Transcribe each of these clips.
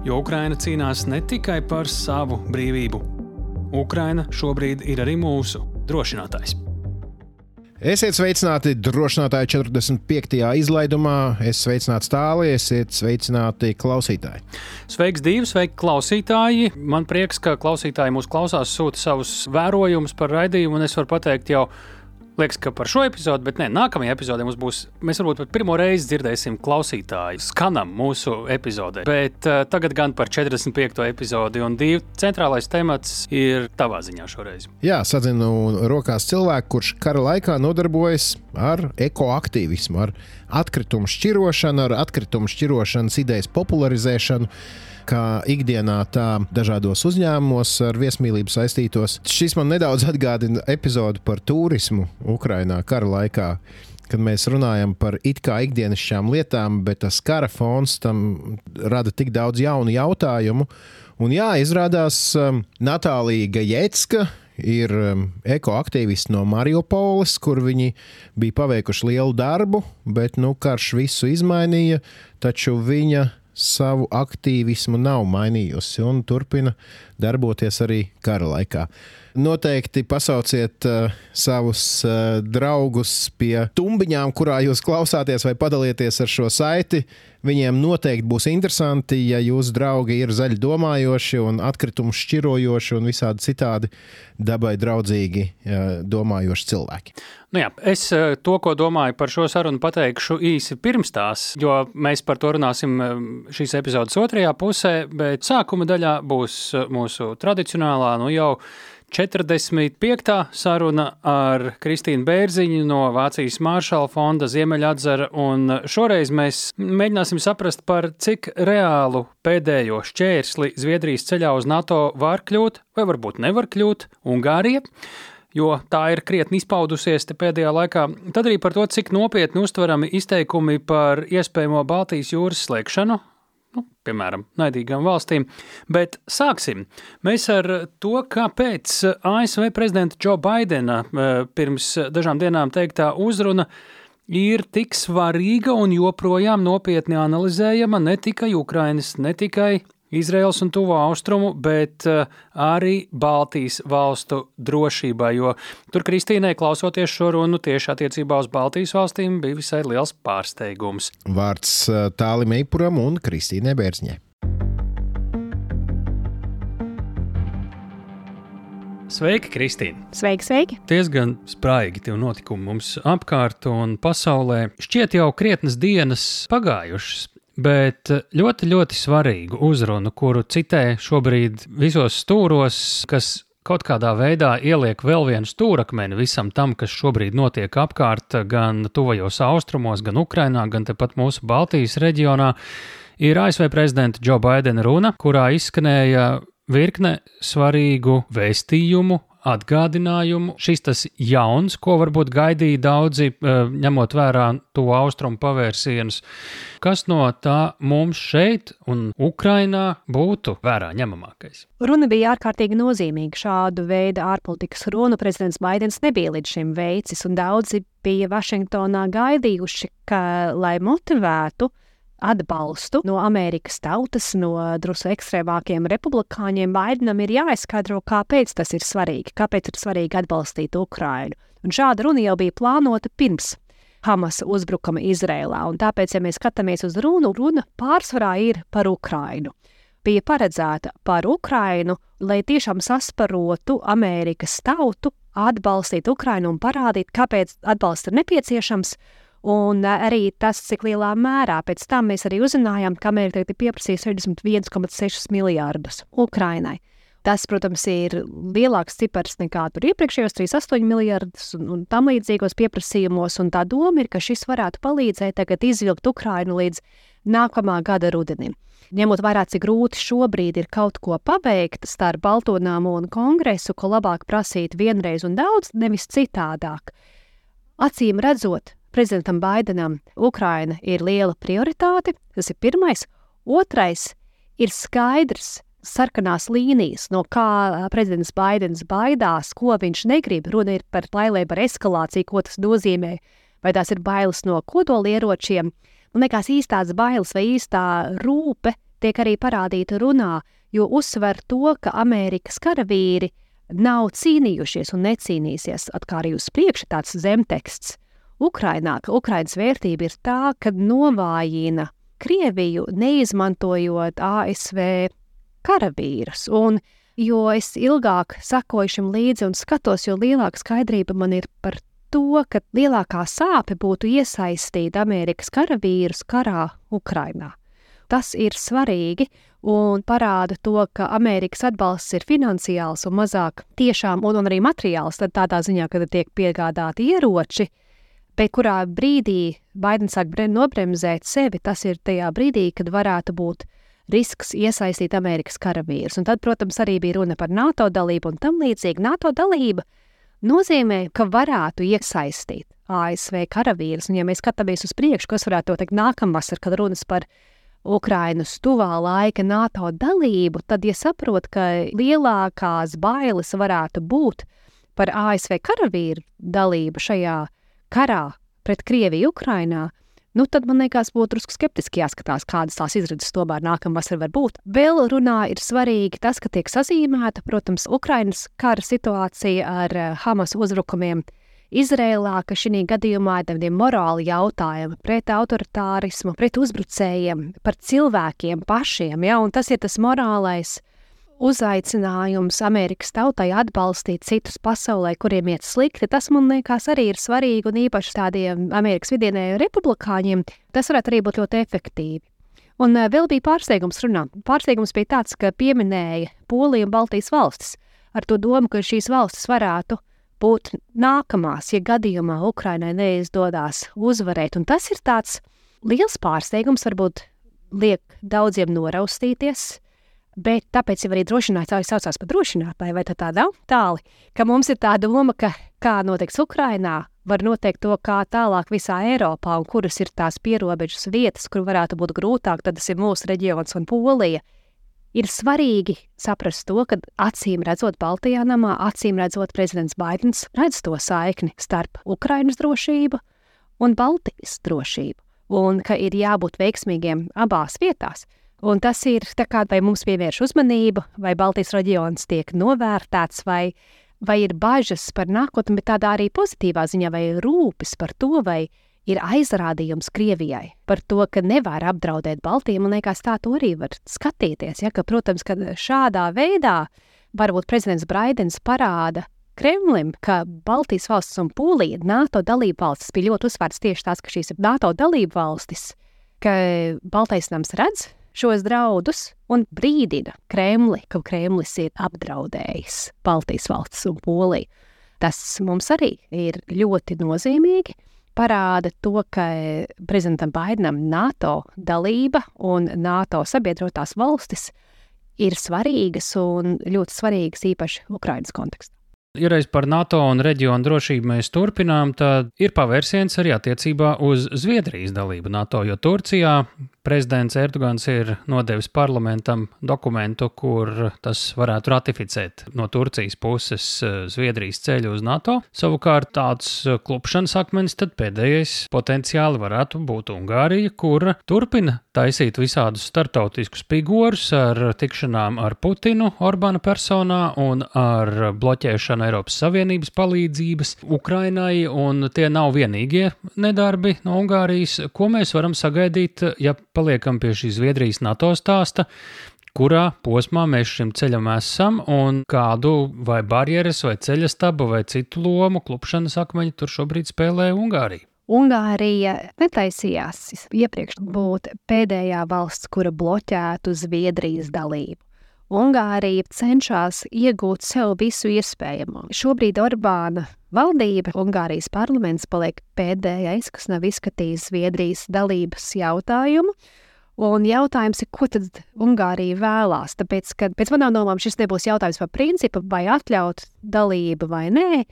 Jo Ukraina cīnās ne tikai par savu brīvību. Ukraina šobrīd ir arī mūsu drošinātājs. Esiet sveicināti drošinātāji 45. izlaidumā. Es sveicināts tālāk, esiet sveicināti klausītāji. Sveiks, divi, sveiki, klausītāji. Man prieks, ka klausītāji mūs klausās, sūta savus vērojumus par raidījumu, un es varu pateikt jau Liekas, ka par šo episodu, bet nē, nākamajā epizodē mums būs. Mēs varbūt pat pirmo reizi dzirdēsim klausītāju skanam mūsu epizodē. Bet uh, tagad gan par 45. epizodi un divu centrālais temats ir tavā ziņā šoreiz. Jā, sadzinu rokās cilvēku, kurš kara laikā nodarbojas ar ekoaktīvismu, ar atkritumu šķirošanu, ar atkritumu šķirošanas idejas popularizēšanu kā ikdienā, tā dažādos uzņēmumos ar viesmīlību saistītos. Šis man nedaudz atgādina epizodi par turismu Ukrajinā kara laikā kad mēs runājam par it kā ikdienišķām lietām, bet tas kara fons tam rada tik daudz jaunu jautājumu. Un jā, izrādās, um, Natālija Gajecka ir um, ekoaktīvisti no Mariupoles, kur viņi bija paveikuši lielu darbu, bet nu, karš visu izmainīja. Taču viņa savu aktīvismu nav mainījusi un turpina darboties arī kara laikā. Noteikti pasauciet uh, savus uh, draugus pie tumbiņām, kurā jūs klausāties, vai padalieties ar šo saiti. Viņiem noteikti būs interesanti, ja jūsu draugi ir zaļi domājoši un atkritumu šķirojoši un visādi citādi dabai draudzīgi uh, domājoši cilvēki. Nu jā, es uh, to, ko domāju par šo sarunu, pateikšu īsi pirms tās, jo mēs par to runāsim um, šīs epizodes otrajā pusē, bet sākuma daļā būs uh, mūsu tradicionālā, nu jau 45. saruna ar Kristīnu Bērziņu no Vācijas Māršala fonda Ziemeļatzara, un šoreiz mēs mēģināsim saprast, par cik reālu pēdējo šķērsli Zviedrijas ceļā uz NATO var kļūt, vai varbūt nevar kļūt Ungārija jo tā ir krietni izpaudusies pēdējā laikā. Tad arī par to, cik nopietni uztverami izteikumi par iespējamo Baltijas jūras slēgšanu nu, piemēram, naidīgām valstīm. Bet sāksim mēs ar to, kāpēc ASV prezidenta Džo Baidena eh, pirms dažām dienām teiktā uzruna ir tik svarīga un joprojām nopietni analizējama ne tikai Ukrainas, ne tikai Izraels un Tuvo Austrumu, bet eh, arī Baltijas valstu drošībai. Jo tur Kristīnai, klausoties šo runu tieši attiecībā uz Baltijas valstīm, bija visai liels pārsteigums. Vārds eh, Tālim Eipuram un Kristīnai Bērziņai. Sveiki, Kristīne! Sveiki, sveiki! Diezgan spraigi tie notikumi mums apkārt un pasaulē. Šķiet, jau krietnas dienas pagājušas bet ļoti, ļoti svarīgu uzrunu, kuru citē šobrīd visos stūros, kas kaut kādā veidā ieliek vēl vienu stūrakmeni visam tam, kas šobrīd notiek apkārt, gan tuvajos austrumos, gan Ukrainā, gan tepat mūsu Baltijas reģionā, ir ASV prezidenta Džo Baidena runa, kurā izskanēja virkne svarīgu vēstījumu atgādinājumu. Šis tas jauns, ko varbūt gaidīja daudzi, eh, ņemot vērā to austrumu pavērsienus. Kas no tā mums šeit un Ukrainā būtu vērā ņemamākais? Runa bija ārkārtīgi nozīmīga. Šādu veidu ārpolitikas runu prezidents Baidens nebija līdz šim veicis, un daudzi bija Vašingtonā gaidījuši, ka, lai motivētu atbalstu no Amerikas tautas, no drusku ekstrēmākiem republikāņiem, Baidenam ir jāizskaidro, kāpēc tas ir svarīgi, kāpēc ir svarīgi atbalstīt Ukrainu. Un šāda runa jau bija plānota pirms Hamas uzbrukuma Izrēlā, un tāpēc, ja mēs skatāmies uz runu, runa pārsvarā ir par Ukrainu. Bija paredzēta par Ukrainu, lai tiešām sasparotu Amerikas tautu, atbalstīt Ukrainu un parādīt, kāpēc atbalsts ir nepieciešams, Un arī tas, cik lielā mērā pēc tam mēs arī uzzinājām, ka Amerika ir pieprasījusi 61,6 miljārdus Ukrainai. Tas, protams, ir lielāks cipars nekā tur iepriekšējos 3,8 miljardus un, un tam līdzīgos pieprasījumos. Un tā doma ir, ka šis varētu palīdzēt tagad izvilkt Ukrainu līdz nākamā gada rudenim. Ņemot vērā, cik grūti šobrīd ir kaut ko paveikt starp Baltonāmu un Kongresu, ko labāk prasīt vienreiz un daudz, nevis citādāk. Acīm redzot, prezidentam Baidenam Ukraina ir liela prioritāte, tas ir pirmais. Otrais ir skaidrs, sarkanās līnijas, no kā prezidents Baidens baidās, ko viņš negrib. Runa ir par bailēm par eskalāciju, ko tas nozīmē. Vai tās ir bailes no kodolieročiem? Man liekas, īstās bailes vai īstā rūpe tiek arī parādīta runā, jo uzsver to, ka Amerikas karavīri nav cīnījušies un necīnīsies, atkal arī uz priekšu tāds zemteksts. Ukrainā, ka Ukrainas vērtība ir tā, ka novājina Krieviju, neizmantojot ASV karavīrus. Un, jo es ilgāk sekoju šim līdzi un skatos, jo lielāka skaidrība man ir par to, ka lielākā sāpe būtu iesaistīt Amerikas karavīrus karā Ukrainā. Tas ir svarīgi un parāda to, ka Amerikas atbalsts ir finansiāls un mazāk tiešām un, un arī materiāls, tad tādā ziņā, kad tiek piegādāti ieroči, bet kurā brīdī Baidens sāk nobremzēt sevi, tas ir tajā brīdī, kad varētu būt risks iesaistīt Amerikas karavīrus. Un tad, protams, arī bija runa par NATO dalību un tam līdzīgi. NATO dalība nozīmē, ka varētu iesaistīt ASV karavīrus. Un, ja mēs skatāmies uz priekšu, kas varētu teikt nākamvasar, kad runas par Ukrainas tuvā laika NATO dalību, tad, ja saprot, ka lielākās bailes varētu būt par ASV karavīru dalību šajā karā pret Krieviju Ukrainā, nu tad man liekas, būtu drusku skeptiski jāskatās, kādas tās izredzes tomēr nākamvasar var būt. Vēl runā ir svarīgi tas, ka tiek sazīmēta, protams, Ukrainas kara situācija ar eh, Hamas uzbrukumiem. Izrēlā, ka šī gadījumā ir tādiem morāli jautājumi pret autoritārismu, pret uzbrucējiem, par cilvēkiem pašiem, ja, un tas ir tas morālais uzaicinājums Amerikas tautai atbalstīt citus pasaulē, kuriem iet slikti, tas man liekas arī ir svarīgi un īpaši tādiem Amerikas vidienējiem republikāņiem, tas varētu arī būt ļoti efektīvi. Un uh, vēl bija pārsteigums runā. Pārsteigums bija tāds, ka pieminēja Poliju un Baltijas valstis ar to domu, ka šīs valstis varētu būt nākamās, ja gadījumā Ukrainai neizdodas uzvarēt. Un tas ir tāds liels pārsteigums, varbūt liek daudziem noraustīties, Bet tāpēc jau arī drošinātāji saucās par drošinātāju, vai tā nav tāli, ka mums ir tā doma, ka kā notiks Ukrainā, var noteikt to, kā tālāk visā Eiropā un kuras ir tās pierobežas vietas, kur varētu būt grūtāk, tad tas ir mūsu reģions un Polija. Ir svarīgi saprast to, ka acīm redzot Baltijā namā, acīm redzot prezidents Baidens redz to saikni starp Ukrainas drošību un Baltijas drošību, un ka ir jābūt veiksmīgiem abās vietās. Un tas ir tā kā vai mums pievērš uzmanību, vai Baltijas reģions tiek novērtēts, vai, vai ir bažas par nākotni, bet tādā arī pozitīvā ziņā, vai rūpes par to, vai ir aizrādījums Krievijai par to, ka nevar apdraudēt Baltiju. Man liekas, tā to arī var skatīties. Ja, ka, protams, ka šādā veidā varbūt prezidents Braidens parāda Kremlim, ka Baltijas valsts un Polija, NATO dalību valstis, bija ļoti uzsvērts tieši tās, ka šīs ir NATO dalību valstis, ka Baltais nams redz šos draudus un brīdina Kremli, ka Kremlis ir apdraudējis Baltijas valstis un Poliju. Tas mums arī ir ļoti nozīmīgi. Parāda to, ka prezidentam Baidenam NATO dalība un NATO sabiedrotās valstis ir svarīgas un ļoti svarīgas īpaši Ukraiņas kontekstā. Ja reiz par NATO un reģionu drošību mēs turpinām, tad ir pavērsiens arī attiecībā uz Zviedrijas dalību NATO, jo Turcijā prezidents Erdogans ir nodevis parlamentam dokumentu, kur tas varētu ratificēt no Turcijas puses eh, Zviedrijas ceļu uz NATO. Savukārt tāds eh, klupšanas akmens tad pēdējais potenciāli varētu būt Ungārija, kur turpina taisīt visādus startautiskus figūrus ar tikšanām ar Putinu, Orbāna personā un ar bloķēšanu Eiropas Savienības palīdzības Ukrainai, un tie nav vienīgie nedarbi no Ungārijas. Ko mēs varam sagaidīt, ja paliekam pie šī Zviedrijas NATO stāsta, kurā posmā mēs šim ceļam esam un kādu vai barjeras, vai ceļa stabu, vai citu lomu klupšanas akmeņu tur šobrīd spēlē Ungārija. Ungārija netaisījās iepriekš būt pēdējā valsts, kura bloķētu Zviedrijas dalību. Ungārija cenšas iegūt sev visu iespējamo. Šobrīd Orbāna valdība, Ungārijas parlaments paliek pēdējais, kas nav izskatījis Zviedrijas dalības jautājumu. Un jautājums ir, ko tad Ungārija vēlās? Tāpēc, ka pēc manām domām šis nebūs jautājums par principu, vai atļaut dalību vai nē,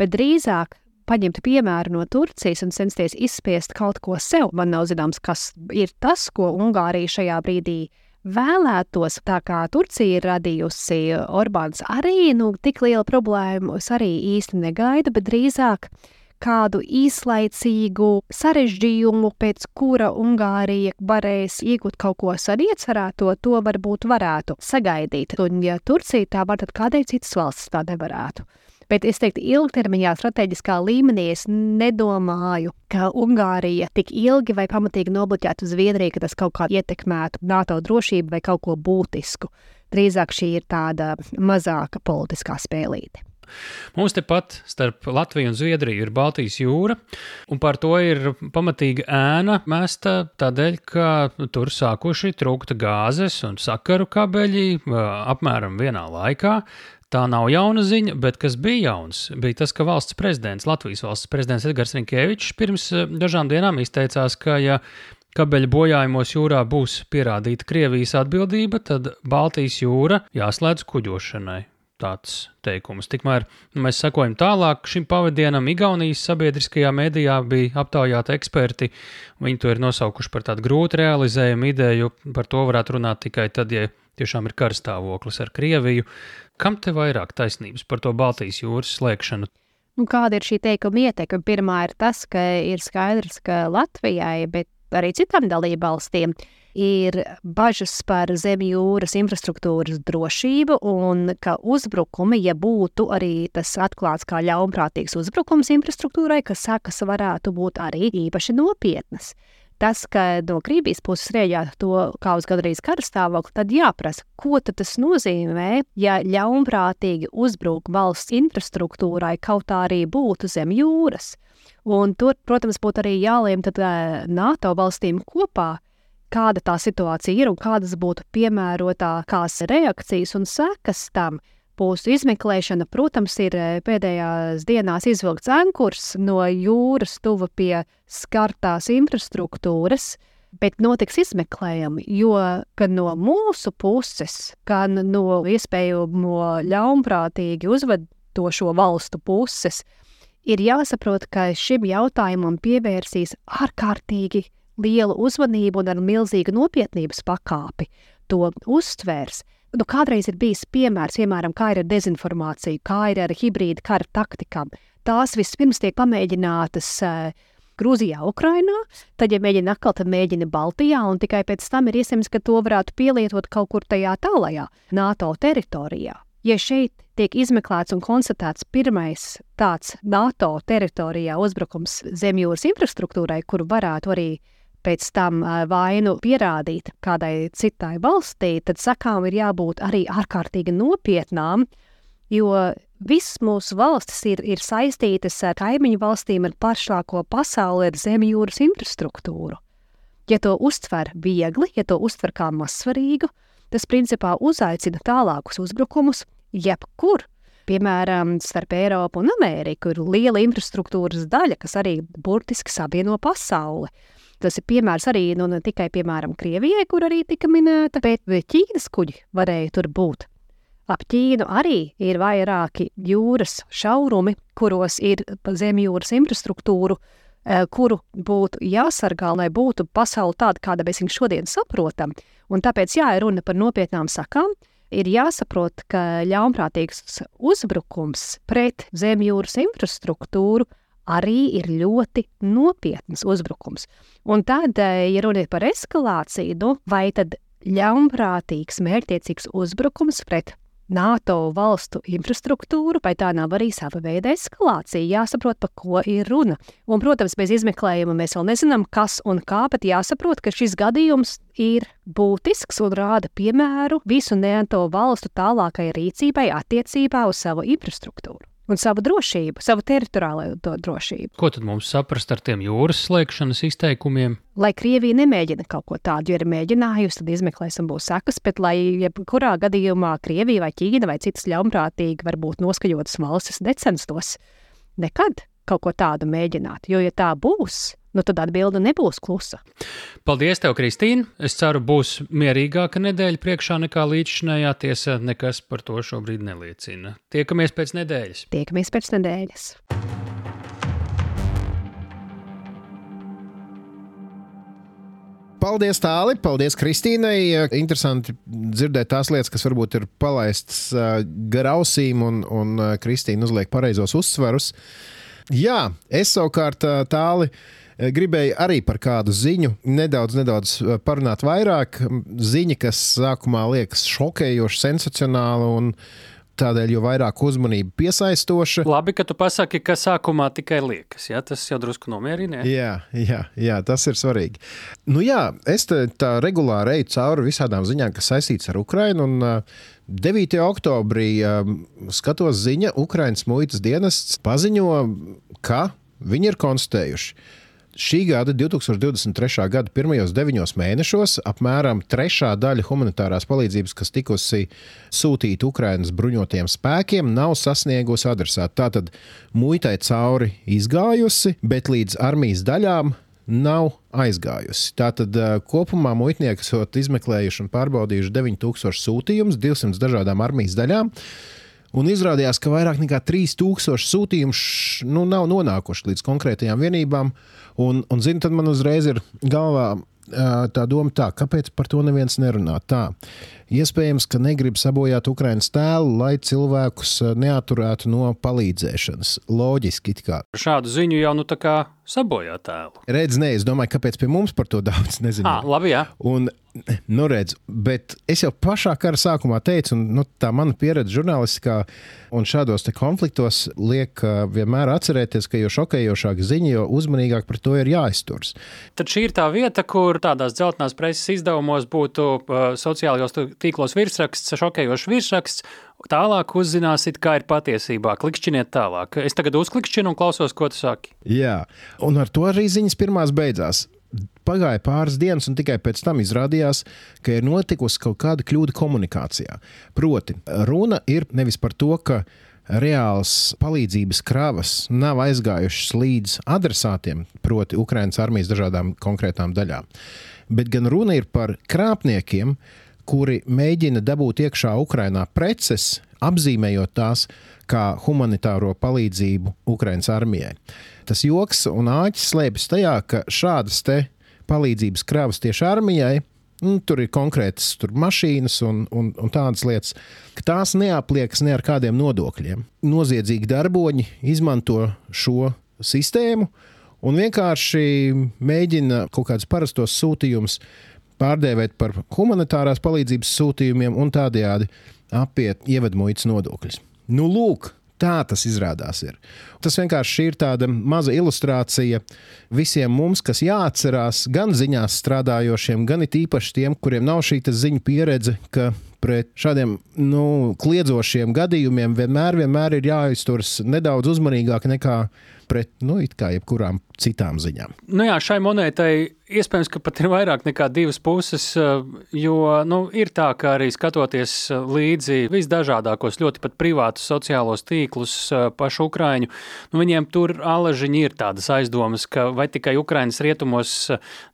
bet drīzāk paņemt piemēru no Turcijas un censties izspiest kaut ko sev. Man nav zināms, kas ir tas, ko Ungārija šajā brīdī vēlētos. Tā kā Turcija ir radījusi Orbāns arī nu, tik lielu problēmu, es arī īsti negaidu, bet drīzāk kādu īslaicīgu sarežģījumu, pēc kura Ungārija varēs iegūt kaut ko sariecerēto, to varbūt varētu sagaidīt. Un, ja Turcija tā var, tad kādēļ citas valstis tā nevarētu? Bet es teiktu, ilgtermiņā, strateģiskā līmenī es nedomāju, ka Ungārija tik ilgi vai pamatīgi nobloķētu Zviedriju, ka tas kaut kā ietekmētu NATO drošību vai kaut ko būtisku. Drīzāk šī ir tāda mazāka politiskā spēlīte. Mums tepat starp Latviju un Zviedriju ir Baltijas jūra, un par to ir pamatīga ēna mesta tādēļ, ka tur sākuši trūkt gāzes un sakaru kabeļi apmēram vienā laikā. Tā nav jauna ziņa, bet kas bija jauns, bija tas, ka valsts prezidents, Latvijas valsts prezidents Edgars Rinkēvičs pirms dažām dienām izteicās, ka, ja kabeļa bojājumos jūrā būs pierādīta Krievijas atbildība, tad Baltijas jūra jāslēdz kuģošanai tāds teikums. Tikmēr mēs sekojam tālāk šim pavadienam. Igaunijas sabiedriskajā mēdījā bija aptaujāti eksperti. Viņi to ir nosaukuši par tādu grūti realizējumu ideju. Par to varētu runāt tikai tad, ja tiešām ir karstāvoklis ar Krieviju. Kam te vairāk taisnības par to Baltijas jūras slēgšanu? Nu, kāda ir šī teikuma ietekme? Pirmā ir tas, ka ir skaidrs, ka Latvijai, bet arī citām dalībvalstīm ir bažas par zemjūras infrastruktūras drošību un ka uzbrukumi, ja būtu arī tas atklāts kā ļaunprātīgs uzbrukums infrastruktūrai, ka sekas varētu būt arī īpaši nopietnas. Tas, ka no Krievijas puses rēģētu to kā uz gandrīz kara stāvokli, tad jāprasa, ko tad tas nozīmē, ja ļaunprātīgi uzbruk valsts infrastruktūrai kaut arī būtu zem jūras. Un tur, protams, būtu arī jāliem tad, NATO valstīm kopā, kāda tā situācija ir un kādas būtu piemērotākās reakcijas un sekas tam. Pūstu izmeklēšana, protams, ir pēdējās dienās izvilkts ankurs no jūras tuva pie skartās infrastruktūras, bet notiks izmeklējumi, jo gan no mūsu puses, gan no iespējamo ļaunprātīgi uzvedošo valstu puses, ir jāsaprot, ka šim jautājumam pievērsīs ārkārtīgi lielu uzmanību un ar milzīgu nopietnības pakāpi to uztvērs. Nu, kādreiz ir bijis piemērs, piemēram, kā ir ar dezinformāciju, kā ir ar hibrīda kara taktikām. Tās vispirms tiek pamēģinātas uh, Grūzijā, Ukrainā, tad, ja mēģina atkal, tad mēģina Baltijā, un tikai pēc tam ir iespējams, ka to varētu pielietot kaut kur tajā tālajā NATO teritorijā. Ja šeit tiek izmeklēts un konstatēts pirmais tāds NATO teritorijā uzbrukums zemjūras infrastruktūrai, kuru varētu arī pēc tam vainu pierādīt kādai citai valstī, tad sakām ir jābūt arī ārkārtīgi nopietnām, jo visas mūsu valstis ir, ir saistītas ar kaimiņu valstīm ar plašāko pasauli ar zemjūras infrastruktūru. Ja to uztver viegli, ja to uztver kā mazsvarīgu, tas principā uzaicina tālākus uzbrukumus jebkur. Piemēram, starp Eiropu un Ameriku ir liela infrastruktūras daļa, kas arī burtiski savieno pasauli. Tas ir piemērs arī nu, ne tikai piemēram Krievijai, kur arī tika minēta, bet Ķīnas kuģi varēja tur būt. Ap Ķīnu arī ir vairāki jūras šaurumi, kuros ir zemjūras infrastruktūra, eh, kuru būtu jāsargā, lai būtu pasaule tāda, kāda mēs viņu šodien saprotam. Un tāpēc, jā, ir runa par nopietnām sakām, ir jāsaprot, ka ļaunprātīgs uzbrukums pret zemjūras infrastruktūru arī ir ļoti nopietns uzbrukums. Un tad, eh, ja runa ir par eskalāciju, nu, vai tad ļaunprātīgs, mērķtiecīgs uzbrukums pret NATO valstu infrastruktūru, vai tā nav arī sava veida eskalācija. Jāsaprot, par ko ir runa. Un, protams, bez izmeklējuma mēs vēl nezinām, kas un kā, bet jāsaprot, ka šis gadījums ir būtisks un rāda piemēru visu NATO valstu tālākai rīcībai attiecībā uz savu infrastruktūru. Un savu drošību, savu teritoriālo drošību. Ko tad mums saprast ar tiem jūras slēgšanas izteikumiem? Lai Krievija nemēģina kaut ko tādu, jo ir mēģinājusi, tad izmeklēsim, būs sekas, bet lai jebkurā gadījumā Krievija vai Ķīna vai citas ļaunprātīgi, varbūt noskaņotas valstis necenstos nekad kaut ko tādu mēģināt. Jo, ja tā būs, nu tad atbilde nebūs klusa. Paldies, tev, Kristīne. Es ceru, būs mierīgāka nedēļa priekšā nekā līdzinājā tiesa. Nekas par to šobrīd neliecina. Tiekamies pēc nedēļas. Tiekamies pēc nedēļas. Paldies, Tāli! Paldies, Kristīnai! Interesanti dzirdēt tās lietas, kas varbūt ir palaistas gar ausīm, un, un Kristīna uzliek pareizos uzsvarus. Jā, es savukārt tāli gribēju arī par kādu ziņu nedaudz, nedaudz parunāt vairāk. Ziņa, kas sākumā liekas šokējoša, sensacionāla un tādēļ jau vairāk uzmanību piesaistoša. Labi, ka tu pasaki, ka sākumā tikai liekas. Ja? Tas jau drusku nomierina. Jā, jā, jā, tas ir svarīgi. Nu, jā, es tā regulāri eju cauri visādām ziņām, kas saistītas ar Ukrajinu. Un, 9. oktobrī um, skatos ziņa, Ukraiņas muitas dienests paziņo, ka viņi ir konstatējuši. Šī gada 2023. gada pirmajos deviņos mēnešos apmēram trešā daļa humanitārās palīdzības, kas tikusi sūtīta Ukraiņas bruņotajiem spēkiem, nav sasniegusi adresātu. Tātad muitai cauri izgājusi, bet līdz armijas daļām nav aizgājusi. Tātad kopumā muitnieki esat izmeklējuši un pārbaudījuši 9000 sūtījumus, 200 dažādām armijas daļām. Un izrādījās, ka vairāk nekā 3000 sūtījumu nu, nav nonākuši līdz konkrētajām vienībām. Un, un zini, tad man uzreiz ir galvā tā doma, tā, kāpēc par to neviens nerunā. Tā. Iespējams, ka negrib sabojāt Ukraiņas tēlu, lai cilvēkus neaturētu no palīdzēšanas. Loģiski, kā. Šādu ziņu jau nu tā kā sabojā tēlu. Redz, nē, es domāju, kāpēc pie mums par to daudz nezinu. Ah, labi, jā. Un, nu, redz, bet es jau pašā kara sākumā teicu, un nu, tā mana pieredze žurnālistiskā un šādos konfliktos liek vienmēr atcerēties, ka jo šokējošāka ziņa, jo uzmanīgāk par to ir jāizturas. Tad šī ir tā vieta, kur tādās dzeltenās preses izdevumos būtu uh, sociālajos tīklos virsraksts, šokējošs virsraksts, Tālāk uzzināsiet, kā ir patiesībā. Klikšķiniet tālāk. Es tagad uzklikšķinu un klausos, ko tu saki. Jā, un ar to arī ziņas pirmās beidzās. Pagāja pāris dienas, un tikai pēc tam izrādījās, ka ir notikusi kaut kāda kļūda komunikācijā. Proti, runa ir nevis par to, ka reāls palīdzības kravas nav aizgājušas līdz adresātiem, proti, Ukraiņas armijas dažādām konkrētām daļām, bet gan runa ir par krāpniekiem, kuri mēģina dabūt iekšā Ukrainā preces, apzīmējot tās kā humanitāro palīdzību Ukraiņas armijai. Tas joks un āķis slēpjas tajā, ka šādas palīdzības kravas tieši armijai Nu, tur ir konkrētas tur mašīnas un, un, un tādas lietas, ka tās neapliekas ne ar kādiem nodokļiem. Noziedzīgi darboņi izmanto šo sistēmu un vienkārši mēģina kaut kādus parastos sūtījumus pārdēvēt par humanitārās palīdzības sūtījumiem un tādējādi apiet ievedmuitas nodokļus. Nu, lūk, tā tas izrādās. Ir. Tas vienkārši ir tāda maza ilustrācija visiem mums, kas jāatcerās gan ziņās strādājošiem, gan it īpaši tiem, kuriem nav šī ziņu pieredze, ka pret šādiem nu, kliedzošiem gadījumiem vienmēr, vienmēr ir jāizturas nedaudz uzmanīgāk nekā pret nu, jebkurām citām ziņām. Nu jā, šai monētai iespējams, ka pat ir vairāk nekā divas puses, eh, jo nu, ir tā, ka arī skatoties eh, līdzi visdažādākos, ļoti pat privātus sociālos tīklus eh, pašu Ukraiņu, nu, viņiem tur aležiņi ir tādas aizdomas, ka vai tikai Ukraiņas rietumos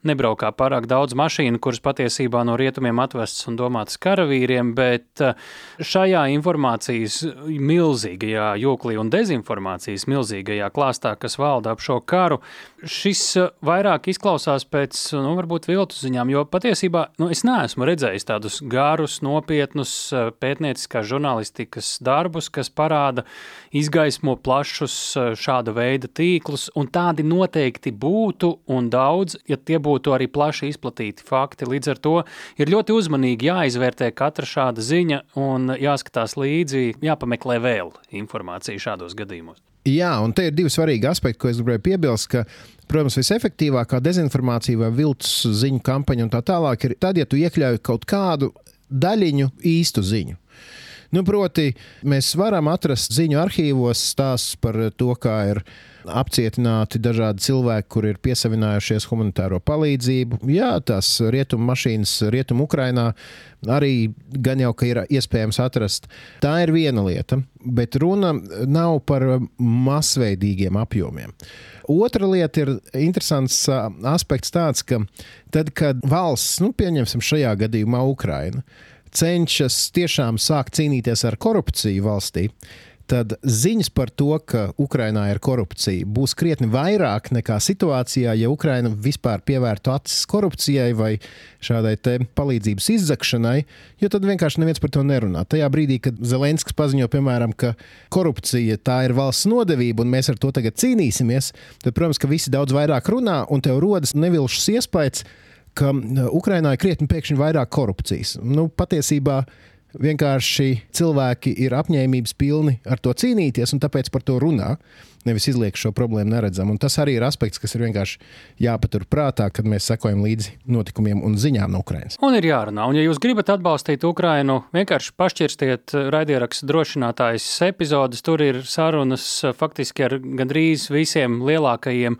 nebraukā pārāk daudz mašīnu, kuras patiesībā no rietumiem atvestas un domātas karavīriem, bet šajā informācijas milzīgajā joklī un dezinformācijas milzīgajā klāstā, kas valda ap šo karu, šis vairāk izklausās pēc, nu, varbūt viltu ziņām, jo patiesībā nu, es neesmu redzējis tādus garus, nopietnus eh, pētnieciskās žurnālistikas darbus, kas parāda, izgaismo plašus eh, šāda veida tīklus, un tādi noteikti būtu un daudz, ja tie būtu arī plaši izplatīti fakti. Līdz ar to ir ļoti uzmanīgi jāizvērtē katra šāda ziņa un jāskatās līdzi, jāpameklē vēl informāciju šādos gadījumos. Jā, un te ir divi svarīgi aspekti, ko es gribēju piebilst. Ka, protams, visefektīvākā dezinformācija vai viltus ziņu kampaņa un tā tālāk ir tad, ja tu iekļauj kaut kādu daļiņu īstu ziņu. Nu, proti, mēs varam atrast ziņu arhīvos stāstus par to, kā ir apcietināti dažādi cilvēki, kur ir piesavinājušies humanitāro palīdzību. Jā, tās rietumu mašīnas, rietumu Ukrainā arī gan jau, ka ir iespējams atrast. Tā ir viena lieta, bet runa nav par masveidīgiem apjomiem. Otra lieta ir interesants aspekts tāds, ka tad, kad valsts, nu, pieņemsim šajā gadījumā Ukraina, cenšas tiešām sākt cīnīties ar korupciju valstī, tad ziņas par to, ka Ukrainā ir korupcija, būs krietni vairāk nekā situācijā, ja Ukraina vispār pievērtu acis korupcijai vai šādai palīdzības izzakšanai, jo tad vienkārši neviens par to nerunā. Tajā brīdī, kad Zelenskis paziņo, piemēram, ka korupcija tā ir valsts nodevība un mēs ar to tagad cīnīsimies, tad, protams, ka visi daudz vairāk runā un tev rodas nevilšs iespējas, ka Ukrainā ir krietni pēkšņi vairāk korupcijas. Nu, patiesībā Vienkārši cilvēki ir apņēmības pilni ar to cīnīties, un tāpēc par to runā. Nevis izliek šo problēmu neredzam. Un tas arī ir aspekts, kas ir vienkārši jāpatur prātā, kad mēs sekojam līdzi notikumiem un ziņām no Ukrainas. Un ir jārunā. Un, ja jūs gribat atbalstīt Ukrainu, vienkārši pašķirstiet raidierakstu drošinātājas epizodes. Tur ir sarunas faktiski ar gandrīz visiem lielākajiem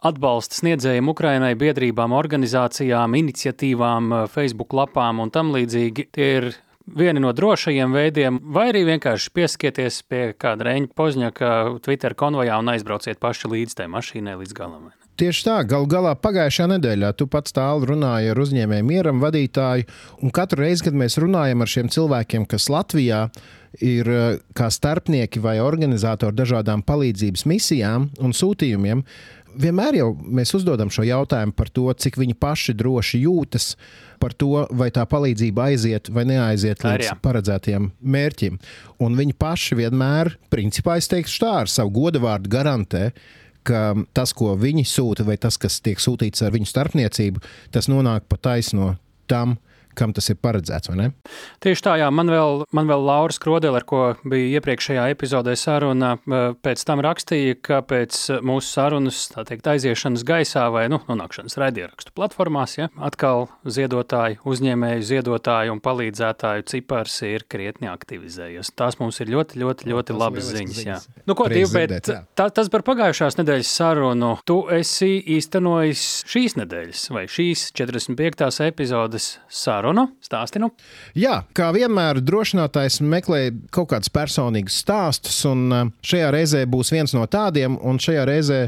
atbalsta sniedzējiem Ukrainai, biedrībām, organizācijām, iniciatīvām, Facebook lapām un tam līdzīgi. Tie ir vieni no drošajiem veidiem, vai arī vienkārši pieskieties pie kāda reņģa pozņaka Twitter konvojā un aizbrauciet paši līdz tai mašīnai līdz galam. Tieši tā, galu galā pagājušā nedēļā tu pats tālu runāji ar uzņēmēju mieram vadītāju, un katru reizi, kad mēs runājam ar šiem cilvēkiem, kas Latvijā ir eh, kā starpnieki vai organizatori dažādām palīdzības misijām un sūtījumiem, vienmēr jau mēs uzdodam šo jautājumu par to, cik viņi paši droši jūtas, par to, vai tā palīdzība aiziet vai neaiziet līdz Ar, paredzētajiem mērķim. Un viņi paši vienmēr, principā, es teikšu tā, ar savu godavārdu garantē, ka tas, ko viņi sūta, vai tas, kas tiek sūtīts ar viņu starpniecību, tas nonāk pa taisno tam, kam tas ir paredzēts. Tieši tā, jā, man vēl, man vēl Laura Skrodele, ar ko bija iepriekšējā epizodē saruna, pēc tam rakstīja, ka pēc mūsu sarunas, tā teikt, aiziešanas gaisā vai nu, nonākšanas raidierakstu platformās, ja, atkal ziedotāju, uzņēmēju, ziedotāju un palīdzētāju cipars ir krietni aktivizējies. Tās mums ir ļoti, ļoti, ļoti no, labas ziņas. ziņas. Nu, ko, Div, bet tā, tas par pagājušās nedēļas sarunu. Tu esi īstenojis šīs nedēļas vai šīs 45. epizodes sarunu sarunu. Stāsti nu. Jā, kā vienmēr, drošinātājs meklē kaut kādus personīgus stāstus, un uh, šajā reizē būs viens no tādiem. Un šajā reizē,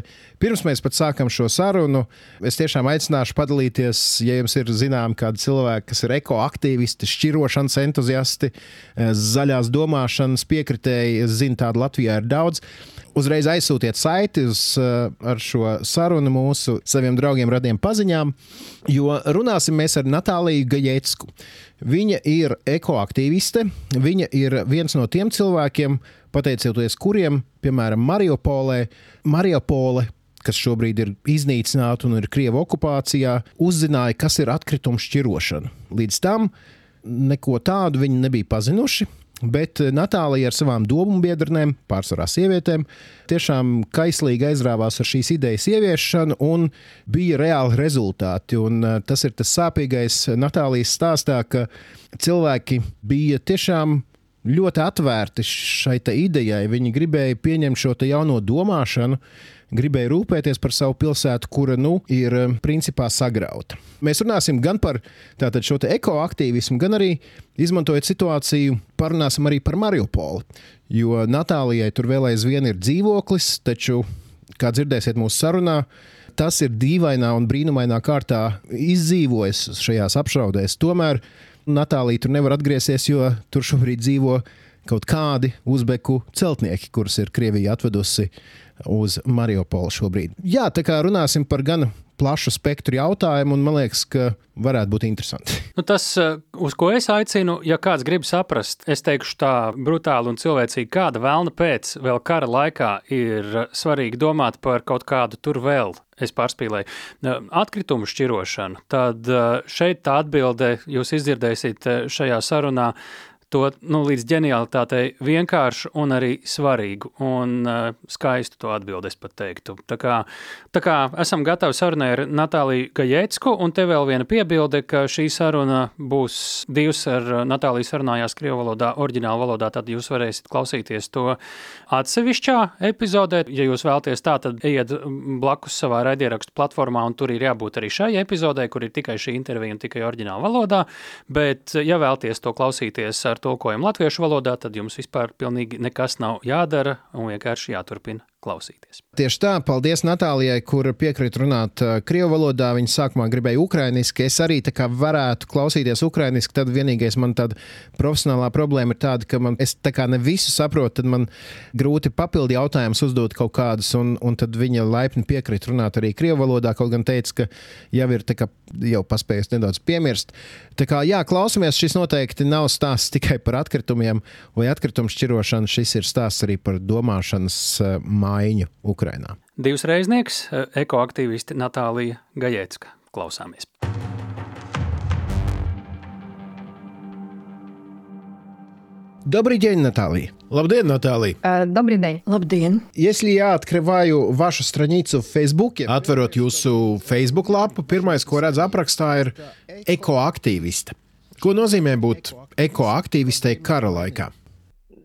pirms mēs pat sākam šo sarunu, es tiešām aicināšu padalīties, ja jums ir zināms kādi cilvēki, kas ir ekoaktīvisti, šķirošanas entuziasti, uh, zaļās domāšanas piekritēji. Es zinu, tādu Latvijā ir daudz uzreiz aizsūtiet saiti uz, uh, ar šo sarunu mūsu saviem draugiem, radiem paziņām, jo runāsim mēs ar Natāliju Gajecku. Viņa ir ekoaktīviste, viņa ir viens no tiem cilvēkiem, pateicoties kuriem, piemēram, Mariupolē, Mariupole kas šobrīd ir iznīcināta un ir Krievijas okupācijā, uzzināja, kas ir atkritumu šķirošana. Līdz tam neko tādu viņi nebija pazinuši. Bet eh, Natālija ar savām domu biedriem, pārsvarā sievietēm, tiešām kaislīgi aizrāvās ar šīs idejas ieviešanu, un bija reāli rezultāti. Un eh, tas ir tas sāpīgais Natālijas stāstā, ka cilvēki bija tiešām ļoti atvērti šai idejai. Viņi gribēja pieņemt šo jauno domāšanu, gribēja rūpēties par savu pilsētu, kura nu, ir eh, principā sagrauta. Mēs runāsim gan par tātad, šo ekoaktīvismu, gan arī izmantojot situāciju, parunāsim arī par Mariupoli. Jo Natālijai tur vēl aizvien ir dzīvoklis, taču, kā dzirdēsiet mūsu sarunā, tas ir dīvainā un brīnumainā kārtā izdzīvojis šajās apšaudēs. Tomēr Natālija tur nevar atgriezties, jo tur šobrīd dzīvo kaut kādi uzbeku celtnieki, kurus ir Krievija atvedusi uz Mariupolu šobrīd. Jā, tā kā runāsim par gan plašu spektru jautājumu, un man liekas, ka varētu būt interesanti. Nu, tas, eh, uz ko es aicinu, ja kāds grib saprast, es teikšu tā brutāli un cilvēcīgi, kāda vēlna pēc vēl kara laikā ir svarīgi domāt par kaut kādu tur vēl. Es pārspīlēju, eh, atkritumu šķirošanu. Tad eh, šeit tā atbilde jūs izdzirdēsiet šajā sarunā to nu, līdz ģenialitātei vienkāršu un arī svarīgu un uh, skaistu to atbildi, es pat teiktu. Tā kā, tā kā esam gatavi sarunai ar Natāliju Gajecku, un te vēl viena piebilde, ka šī saruna būs divas ar Natāliju sarunājās Krievu valodā, oriģināla valodā, tad jūs varēsiet klausīties to atsevišķā epizodē. Ja jūs vēlaties tā, tad ejiet blakus savā raidierakstu platformā, un tur ir jābūt arī šai epizodē, kur ir tikai šī intervija un tikai oriģināla valodā. Bet, ja vēlaties to klausīties ar tulkojumu latviešu valodā, tad jums vispār pilnīgi nekas nav jādara un vienkārši jāturpina klausīties. Tieši tā, paldies Natālijai, kur piekrīt runāt uh, krievu valodā. Viņa sākumā gribēja ukrainiski. Es arī tā kā varētu klausīties ukrainiski, tad vienīgais man tāda profesionālā problēma ir tāda, ka man, es tā kā ne visu saprotu, tad man grūti papildi jautājumus uzdot kaut kādus, un, un tad viņa laipni piekrīt runāt arī krievu valodā, kaut gan teica, ka jau ir kā, jau paspējusi nedaudz piemirst. Tā kā jā, klausamies, šis noteikti nav stāsts tikai par atkritumiem vai atkritumu šķirošanu, šis ir stāsts arī par domāšanas mākslu maiņu Ukrajinā. Divas reiznieks, e, ekoaktīvisti Natālija Gajecka. Klausāmies! Добрый день, Наталья. Labdien, Natālija! Uh, Добрый день! Labdien! Если я открываю вашу страницу в Фейсбуке, atverot jūsu Facebook lapu, pirmais, ko redz aprakstā, ir ekoaktīviste. Ko nozīmē būt ekoaktīvistei kara laikā?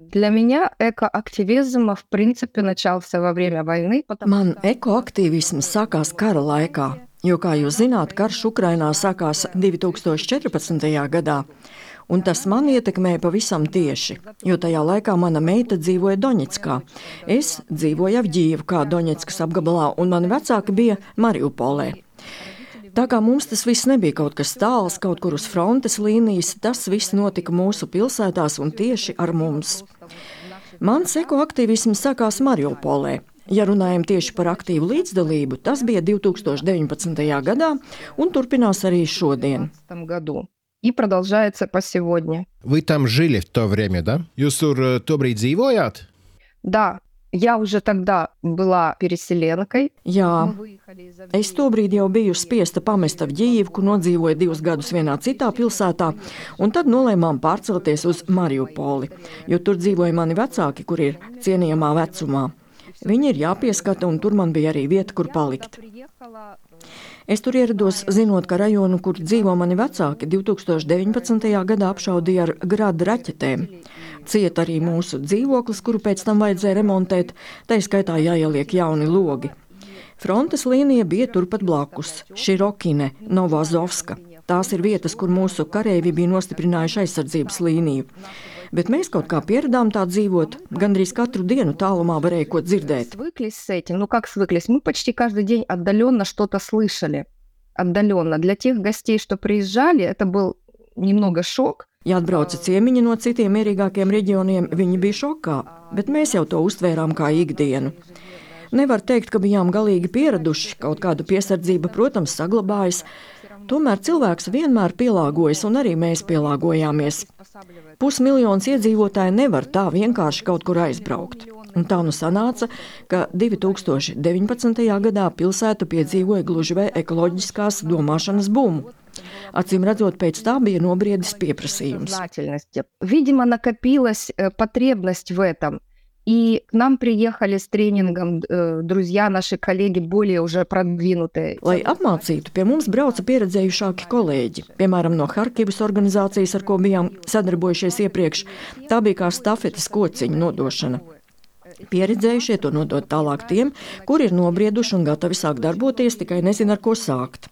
Для меня экоактивизм, в принципе, начался во время войны. Man ekoaktīvisms sākās kara laikā, jo, kā jūs zināt, karš Ukrainā sākās 2014. gadā. Un tas man ietekmēja pavisam tieši, jo tajā laikā mana meita dzīvoja Doņetskā. Es dzīvoju Avģīvkā, Doņetskas apgabalā, un mani vecāki bija Mariupolē. Tā kā mums tas viss nebija kaut kas tāls, kaut kur uz frontes līnijas, tas viss notika mūsu pilsētās un tieši ar mums. Mans ekoaktīvisms sākās Mariupolē. Ja runājam tieši par aktīvu līdzdalību, tas bija 2019. gadā un turpinās arī šodien. И продолжается по сегодня. Вы там жили в то время, да? Jūs tur uh, tobrīd dzīvojāt? Да, Я уже тогда была переселенкой. Jā, es tobrīd jau biju spiesta pamest Avģīvku, nodzīvoju divus gadus vienā citā pilsētā, un tad nolēmām pārcelties uz Mariupoli, jo tur dzīvoja mani vecāki, kur ir cienījamā vecumā. Viņi ir jāpieskata, un tur man bija arī vieta, kur palikt. Es tur ierados, zinot, ka rajonu, kur dzīvo mani vecāki, 2019. gadā apšaudīja ar grādu raķetēm. Cieta arī mūsu dzīvoklis, kuru pēc tam vajadzēja remontēt, tā skaitā jāieliek jauni logi. Frontes līnija bija turpat blakus - Širokine, Novazovska. Tās ir vietas, kur mūsu kareivi bija nostiprinājuši aizsardzības līniju. Bet mēs kaut kā pieradām tā dzīvot. Gandrīz katru dienu tālumā varēja ko dzirdēt. Свыклись с этим. Ну, как свыклись? Мы почти каждый день отдаленно что-то слышали. Отдаленно. Для тех гостей, что приезжали, это был немного шок. Ja atbrauca ciemiņi no citiem mierīgākiem reģioniem, viņi bija šokā, bet mēs jau to uztvērām kā ikdienu. Nevar teikt, ka bijām galīgi pieraduši, kaut kāda piesardzība, protams, saglabājas, Tomēr cilvēks vienmēr pielāgojas, un arī mēs pielāgojāmies. Pusmiljons iedzīvotāji nevar tā vienkārši kaut kur aizbraukt. Un tā nu sanāca, ka 2019. gadā pilsēta piedzīvoja gluži vai ekoloģiskās domāšanas bumu. Acīm redzot, pēc tā bija nobriedis pieprasījums. Видимо, накопилась потребность в этом. И к нам приехали с тренингом э, друзья, наши коллеги, более уже продвинутые. Lai apmācītu, pie mums brauca pieredzējušāki kolēģi. Piemēram, no Harkivas organizācijas, ar ko bijām sadarbojušies iepriekš. Tā bija kā stafetes kociņa nodošana. Pieredzējušie to nodot tālāk tiem, kuri ir nobrieduši un gatavi sākt darboties, tikai nezina, ar ko sākt.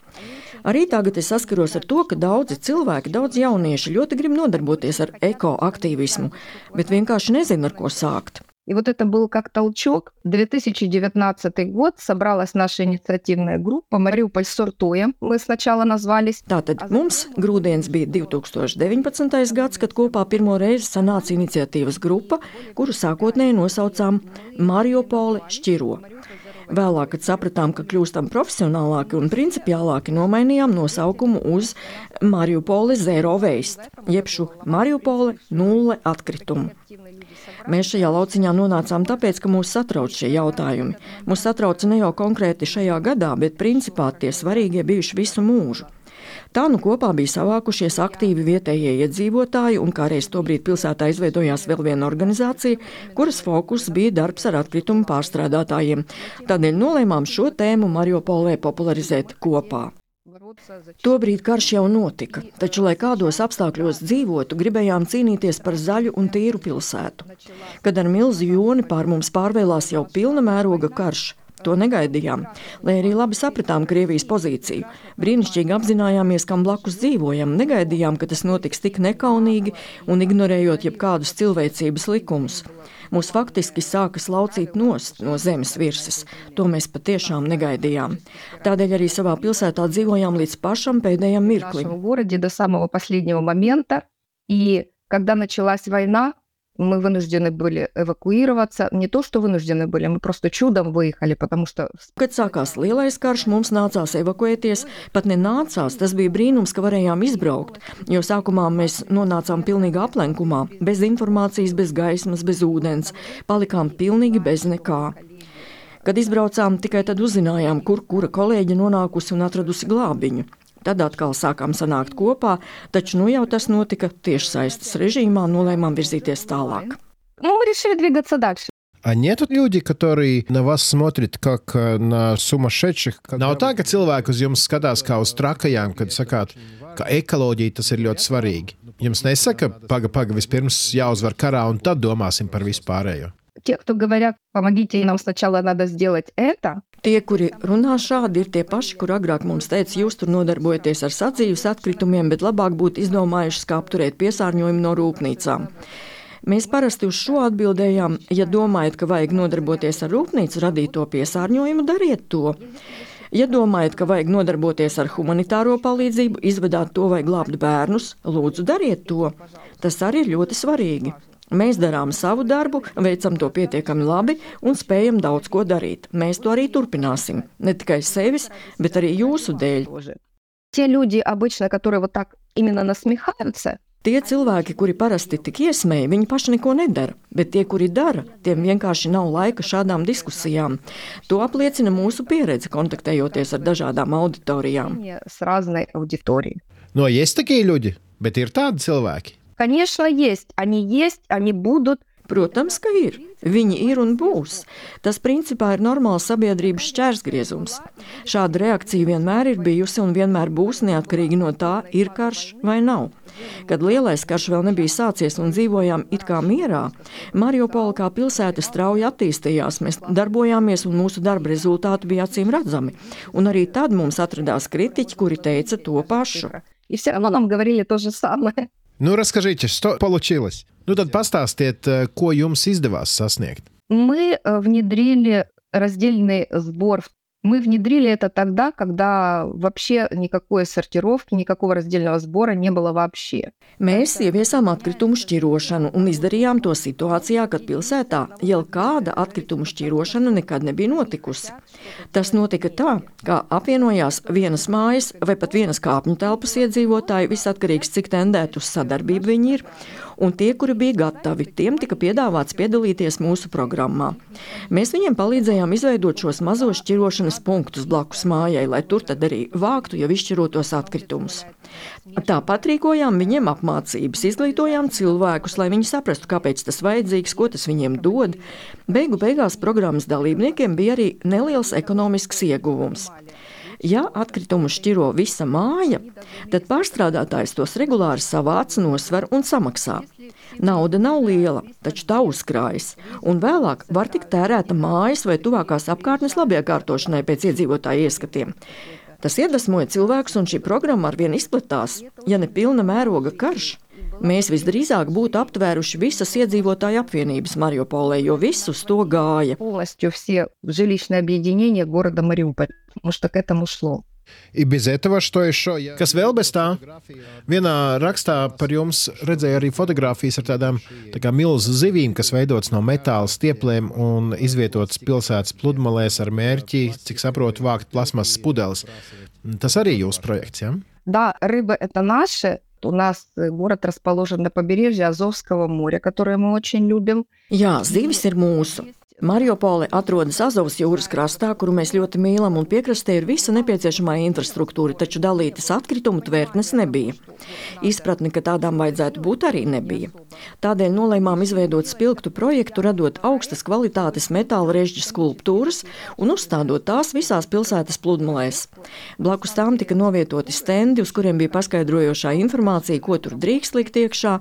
Arī tagad es saskaros ar to, ka daudzi cilvēki, daudz jaunieši ļoti grib nodarboties ar ekoaktīvismu, bet vienkārši nezina, ar ko sākt. И вот это был как толчок. 2019 год собралась наша инициативная группа «Мариуполь сортуем». Мы сначала назвались. Tātad mums grūdienis bija 2019. gads, kad kopā pirmo reizi sanāca iniciatīvas grupa, kuru sākotnēji nosaucām Mariupoli šķiro. Vēlāk, kad sapratām, ka kļūstam profesionālāki un principiālāki, nomainījām nosaukumu uz Mariupoli Zero Waste, jeb šo Mariupoli nulle atkritumu. Mēs šajā lauciņā nonācām tāpēc, ka mūs satrauc šie jautājumi. Mūs satrauca ne jau konkrēti šajā gadā, bet principā tie svarīgie bijuši visu mūžu. Tā nu kopā bija savākušies aktīvi vietējie iedzīvotāji, un kā reiz tobrīd pilsētā izveidojās vēl viena organizācija, kuras fokus bija darbs ar atkritumu pārstrādātājiem. Tādēļ nolēmām šo tēmu Mariupolē popularizēt kopā. Tobrīd karš jau notika, taču, lai kādos apstākļos dzīvotu, gribējām cīnīties par zaļu un tīru pilsētu. Kad ar milzu joni pār mums pārvēlās jau pilna mēroga karš, To negaidījām, lai arī labi sapratām Krievijas pozīciju. Brīnišķīgi apzinājāmies, kam blakus dzīvojam, negaidījām, ka tas notiks tik nekaunīgi un ignorējot jebkādus cilvēcības likumus. Mūs faktiski sāka laucīt nost no zemes virsmas. To mēs patiešām negaidījām. Tādēļ arī savā pilsētā dzīvojām līdz pašam pēdējiem mirklim. И когда началась война, мы вынуждены были эвакуироваться. Не то, что вынуждены были, мы просто чудом выехали, потому что... Kad sākās lielais karš, mums nācās evakuēties. Pat nenācās, tas bija brīnums, ka varējām izbraukt, jo sākumā mēs nonācām pilnīgā aplenkumā, bez informācijas, bez gaismas, bez ūdens. Palikām pilnīgi bez nekā. Kad izbraucām, tikai tad uzzinājām, kur kura kolēģe nonākusi un atradusi glābiņu. Tad atkal sākām sanākt kopā, taču nu jau tas notika tiešsaistes režīmā, nolēmām virzīties tālāk. Мы решили двигаться дальше. А нету люди, которые на вас смотрят как на сумасшедших? Nav tā, ka cilvēki uz jums skatās kā uz trakajām, kad sakāt, ka ekoloģija tas ir ļoti svarīgi. Jums nesaka, paga, paga, vispirms jāuzvar karā, un tad domāsim par vispārējo. Те, кто говорят, помогите нам сначала надо сделать это, Tie, kuri runā šādi, ir tie paši, kur agrāk mums teica, jūs tur nodarbojaties ar sadzīves atkritumiem, bet labāk būtu izdomājuši, kā apturēt piesārņojumu no rūpnīcām. Mēs parasti uz šo atbildējām, ja domājat, ka vajag nodarboties ar rūpnīcu radīto piesārņojumu, dariet to. Ja domājat, ka vajag nodarboties ar humanitāro palīdzību, izvedāt to vai glābt bērnus, lūdzu, dariet to. Tas arī ir ļoti svarīgi. Mēs darām savu darbu, veicam to pietiekami labi un spējam daudz ko darīt. Mēs to arī turpināsim. Ne tikai sevis, bet arī jūsu dēļ. Tie люди, обычно, которые вот так именно насмехаются, Tie cilvēki, kuri parasti tik iesmēja, viņi paši neko nedara, bet tie, kuri dara, tiem vienkārši nav laika šādām diskusijām. To apliecina mūsu pieredze, kontaktējoties ar dažādām auditorijām. No, есть такие люди, bet ir tādi cilvēki. Конечно, есть. Они есть, они будут. Protams, ka ir. Viņi ir un būs. Tas principā ir normāls sabiedrības šķērsgriezums. Šāda reakcija vienmēr ir bijusi un vienmēr būs neatkarīgi no tā, ir karš vai nav. Kad lielais karš vēl nebija sācies un dzīvojām it kā mierā, Mariupola kā pilsēta strauji attīstījās. Mēs darbojāmies un mūsu darba rezultāti bija acīm redzami. Un arī tad mums atradās kritiķi, kuri teica to pašu. И все равно нам говорили то же самое. Nu, расскажите, что получилось? Nu, tad pastāstiet, ko jums izdevās sasniegt. Мы внедрили раздельный сбор Мы внедрили это тогда, когда вообще никакой сортировки, никакого раздельного сбора не было вообще. Mēs ieviesām atkritumu šķirošanu un izdarījām to situācijā, kad pilsētā jau kāda atkritumu šķirošana nekad nebija notikusi. Tas notika tā, ka apvienojās vienas mājas vai pat vienas kāpņu telpas iedzīvotāji, visatkarīgs cik tendēt uz sadarbību viņi ir, un tie, kuri bija gatavi, tiem tika piedāvāts piedalīties mūsu programmā. Mēs viņiem palīdzējām izveidot šos mazos šķirošanas punktus blakus mājai, lai tur tad arī vāktu jau izšķirotos atkritumus. Tāpat rīkojām viņiem apmācības, izglītojām cilvēkus, lai viņi saprastu, kāpēc tas vajadzīgs, ko tas viņiem dod. Beigu beigās programmas dalībniekiem bija arī neliels ekonomisks ieguvums. Ja atkritumu šķiro visa māja, tad pārstrādātājs tos regulāri savāc, nosver un samaksā. Nauda nav liela, taču tā uzkrājas, un vēlāk var tikt tērēta mājas vai tuvākās apkārtnes labiekārtošanai pēc iedzīvotāju ieskatiem. Tas iedvesmoja cilvēkus, un šī programma arvien izplatās, ja ne pilna mēroga karš. Mēs visdrīzāk būtu aptvēruši visas iedzīvotāju apvienības Mariupolē, jo viss uz to gāja. Полностью все жилищные объединения города Мариуполь, потому что к этому шло. И без этого что еще? Kas vēl bez tā? Vienā rakstā par jums redzēju arī fotogrāfijas ar tādām tā kā milzu zivīm, kas veidotas no metāla stiepliem un izvietotas pilsētas pludmalēs ar mērķi, cik saprotu, vākt plasmasas pudeles. Tas arī jūsu projekts, ja? Да, рыба это наши, У нас город расположен на побережье Азовского моря, которое мы очень любим. Jā, zivis ir mūsu. Mariupole atrodas Azovas jūras krastā, kuru mēs ļoti mīlam, un piekrastē ir visa nepieciešamā infrastruktūra, taču dalītas atkritumu tvērtnes nebija. Izpratne, ka tādām vajadzētu būt, arī nebija. Tādēļ nolēmām izveidot spilgtu projektu, radot augstas kvalitātes metāla režģa skulptūras un uzstādot tās visās pilsētas pludmalēs. Blakus tām tika novietoti stendi, uz kuriem bija paskaidrojošā informācija, ko tur drīkst likt iekšā.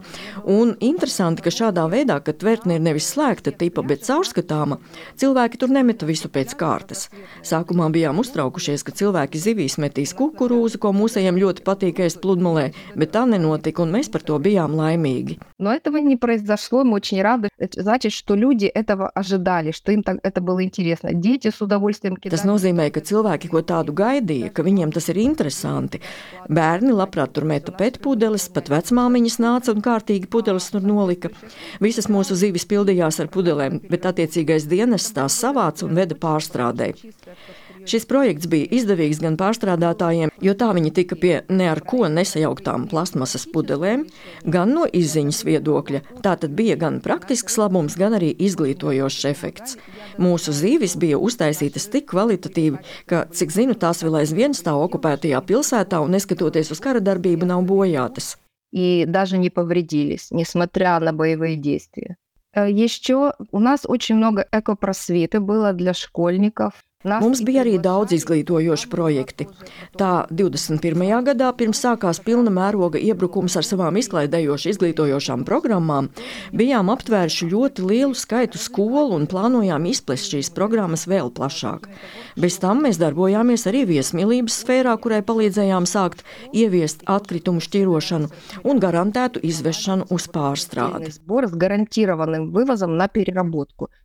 Un interesanti, ka šādā veidā, kad tvērtne ir nevis slēgta tipa, bet caurskatāma, cilvēki tur nemeta visu pēc kārtas. Sākumā bijām uztraukušies, ka cilvēki zivīs metīs kukurūzu, ko mūsējiem ļoti patīk ēst pludmalē, bet tā nenotika, un mēs par to bijām laimīgi. Но этого не произошло, мы очень рады. Это значит, что люди этого ожидали, что им так, это было интересно. Дети с удовольствием кидали. Tas nozīmē, ka cilvēki ko tādu gaidīja, ka viņiem tas ir interesanti. Bērni labprāt tur meta pētpudeles, pat vecmāmiņas nāca un kārtīgi pudeles tur nolika. Visas mūsu zivis pildījās ar pudelēm, bet attiecīgais dienas tās savāca un veda pārstrādē. Šis projekts bija izdevīgs gan pārstrādātājiem, jo tā viņi tika pie ne ar ko nesajauktām plasmasas pudelēm, gan no izziņas viedokļa. Tā tad bija gan praktisks labums, gan arī izglītojošs efekts. Mūsu zīvis bija uztaisītas tik kvalitatīvi, ka, cik zinu, tās vēl aizvien stāv okupētajā pilsētā un neskatoties uz kara darbību nav bojātas. И даже не повредились, несмотря на боевые действия. Э, Еще у нас очень много экопросвета было для школьников. Mums bija arī daudz izglītojoši projekti. Tā 21. gadā, pirms sākās pilna mēroga iebrukums ar savām izklaidējoši izglītojošām programmām, bijām aptvēruši ļoti lielu skaitu skolu un plānojām izplest šīs programmas vēl plašāk. Bez tam mēs darbojāmies arī viesmīlības sfērā, kurai palīdzējām sākt ieviest atkritumu šķirošanu un garantētu izvešanu uz pārstrādi.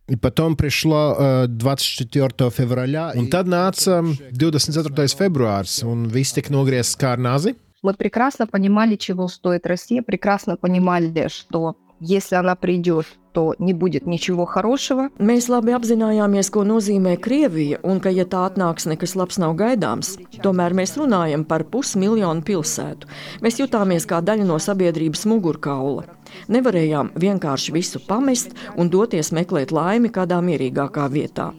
И потом пришло э, 24 февраля, un tad nāca 24. februāris, un viss tika nogriezts kā ar nazi. Мы прекрасно понимали, чего стоит Россия, прекрасно понимали, что если она придет, to nebūt ничего хорошего. Mēs labi apzinājāmies, ko nozīmē Krievija, un ka, ja tā atnāks, nekas labs nav gaidāms. Tomēr mēs runājam par pusmiljonu pilsētu. Mēs jutāmies kā daļa no sabiedrības mugurkaula. Nevarējām vienkārši visu pamest un doties meklēt laimi kādā mierīgākā vietā.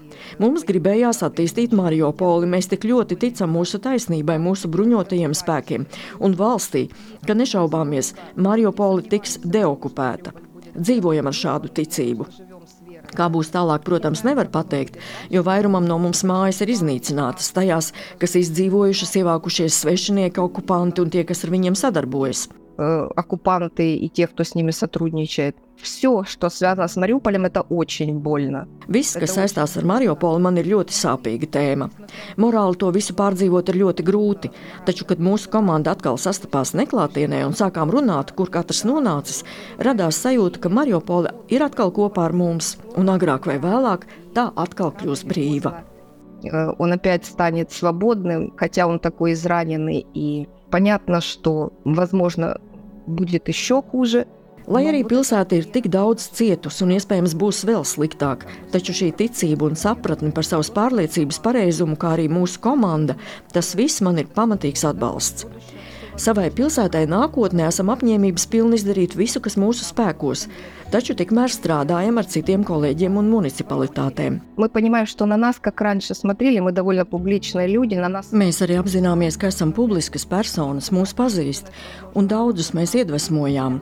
Mums gribējās attīstīt Mariupoli. Mēs tik ļoti ticam mūsu taisnībai, mūsu bruņotajiem spēkiem un valstī, ka nešaubāmies, Mariupoli tiks deokupēta. Dzīvojam ar šādu ticību. Kā būs tālāk, protams, nevar pateikt, jo vairumam no mums mājas ir iznīcinātas, tajās, kas izdzīvojušas, ievākušies svešinieki, okupanti un tie, kas ar viņiem sadarbojas Э, оккупанты и те, кто с ними сотрудничает. Все, что связано с Мариуполем, это очень больно. Viss, kas saistās ar Mariupolu, man ir ļoti sāpīga tēma. Morāli to visu pārdzīvot ir ļoti grūti, taču, kad mūsu komanda atkal sastapās neklātienē un sākām runāt, kur katrs nonācis, radās sajūta, ka Mariupola ir atkal kopā ar mums, un agrāk vai vēlāk tā atkal kļūs brīva. Э, он опять станет свободным, хотя он такой израненный и Понятно, что, возможно, будет еще хуже. Lai arī pilsēta ir tik daudz cietusi un iespējams būs vēl sliktāk, taču šī ticība un sapratne par savas pārliecības pareizumu, kā arī mūsu komanda, tas viss man ir pamatīgs atbalsts. Savai pilsētai nākotnē esam apņēmības pilni izdarīt visu, kas mūsu spēkos, taču tikmēr strādājam ar citiem kolēģiem un municipalitātēm. Mēs arī apzināmies, ka esam publiskas personas, mūs pazīst, un daudzus mēs iedvesmojām.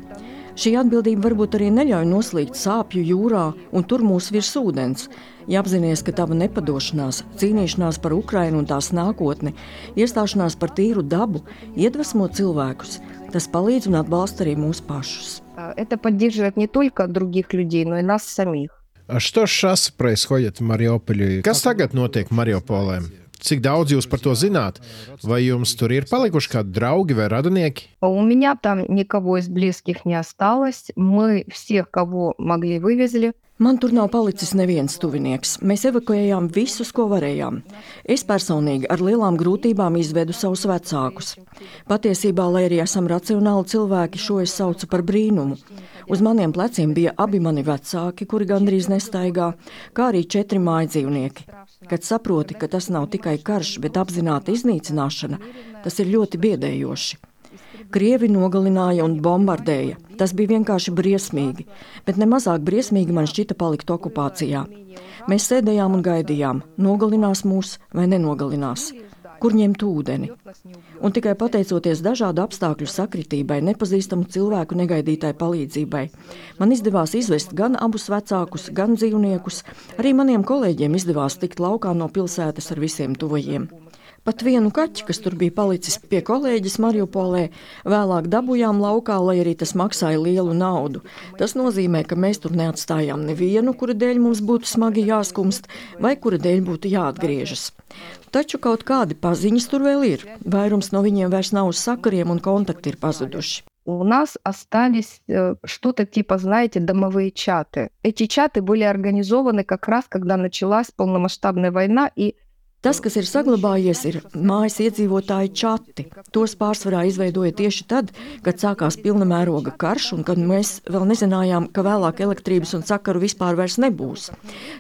Šī atbildība varbūt arī neļauj noslīgt sāpju jūrā un tur mūs virs ūdens. Ja apzināties, ka tava nepadošanās, cīnīšanās par Ukrajinu un tās nākotni, iestāšanās par tīru dabu iedvesmo cilvēkus, tas palīdz un atbalsta arī mūs pašus. Это поддерживает не только других людей, но и нас самих. Что сейчас происходит в Мариуполе? Kas tagad notiek Mariupolē? Cik daudz jūs par to zināt? Vai jums tur ir palikuši kādi draugi vai radinieki? У меня там никого из близких не осталось. Мы всех, кого могли, вывезли. Man tur nav palicis neviens tuvinieks. Mēs evakuējām visus, ko varējām. Es personīgi ar lielām grūtībām izvedu savus vecākus. Patiesībā, lai arī esam racionāli cilvēki, šo es saucu par brīnumu. Uz maniem pleciem bija abi mani vecāki, kuri gandrīz nestaigā, kā arī četri mājdzīvnieki. Kad saproti, ka tas nav tikai karš, bet apzināta iznīcināšana, tas ir ļoti biedējoši. Krievi nogalināja un bombardēja. Tas bija vienkārši briesmīgi, bet nemazāk briesmīgi man šķita palikt okupācijā. Mēs sēdējām un gaidījām, nogalinās mūs vai nenogalinās kur ņemt ūdeni. Un tikai pateicoties dažādu apstākļu sakritībai, nepazīstamu cilvēku negaidītai palīdzībai, man izdevās izvest gan abus vecākus, gan dzīvniekus. Arī maniem kolēģiem izdevās tikt laukā no pilsētas ar visiem tuvajiem. Pat vienu kaķi, kas tur bija palicis pie kolēģis Mariupolē, vēlāk dabūjām laukā, lai arī tas maksāja lielu naudu. Tas nozīmē, ka mēs tur neatstājām nevienu, kura dēļ mums būtu smagi jāskumst, vai kura dēļ būtu jāatgriežas. Taču kaut kādi paziņas tur vēl ir. Vairums no viņiem vairs nav uz sakariem un kontakti ir pazuduši. у нас остались э, что-то типа, знаете, домовые чаты. Эти чаты были организованы как раз, когда началась полномасштабная война, и Tas, kas ir saglabājies, ir mājas iedzīvotāju čati. Tos pārsvarā izveidoja tieši tad, kad sākās pilna mēroga karš un kad mēs vēl nezinājām, ka vēlāk elektrības un sakaru vispār nebūs.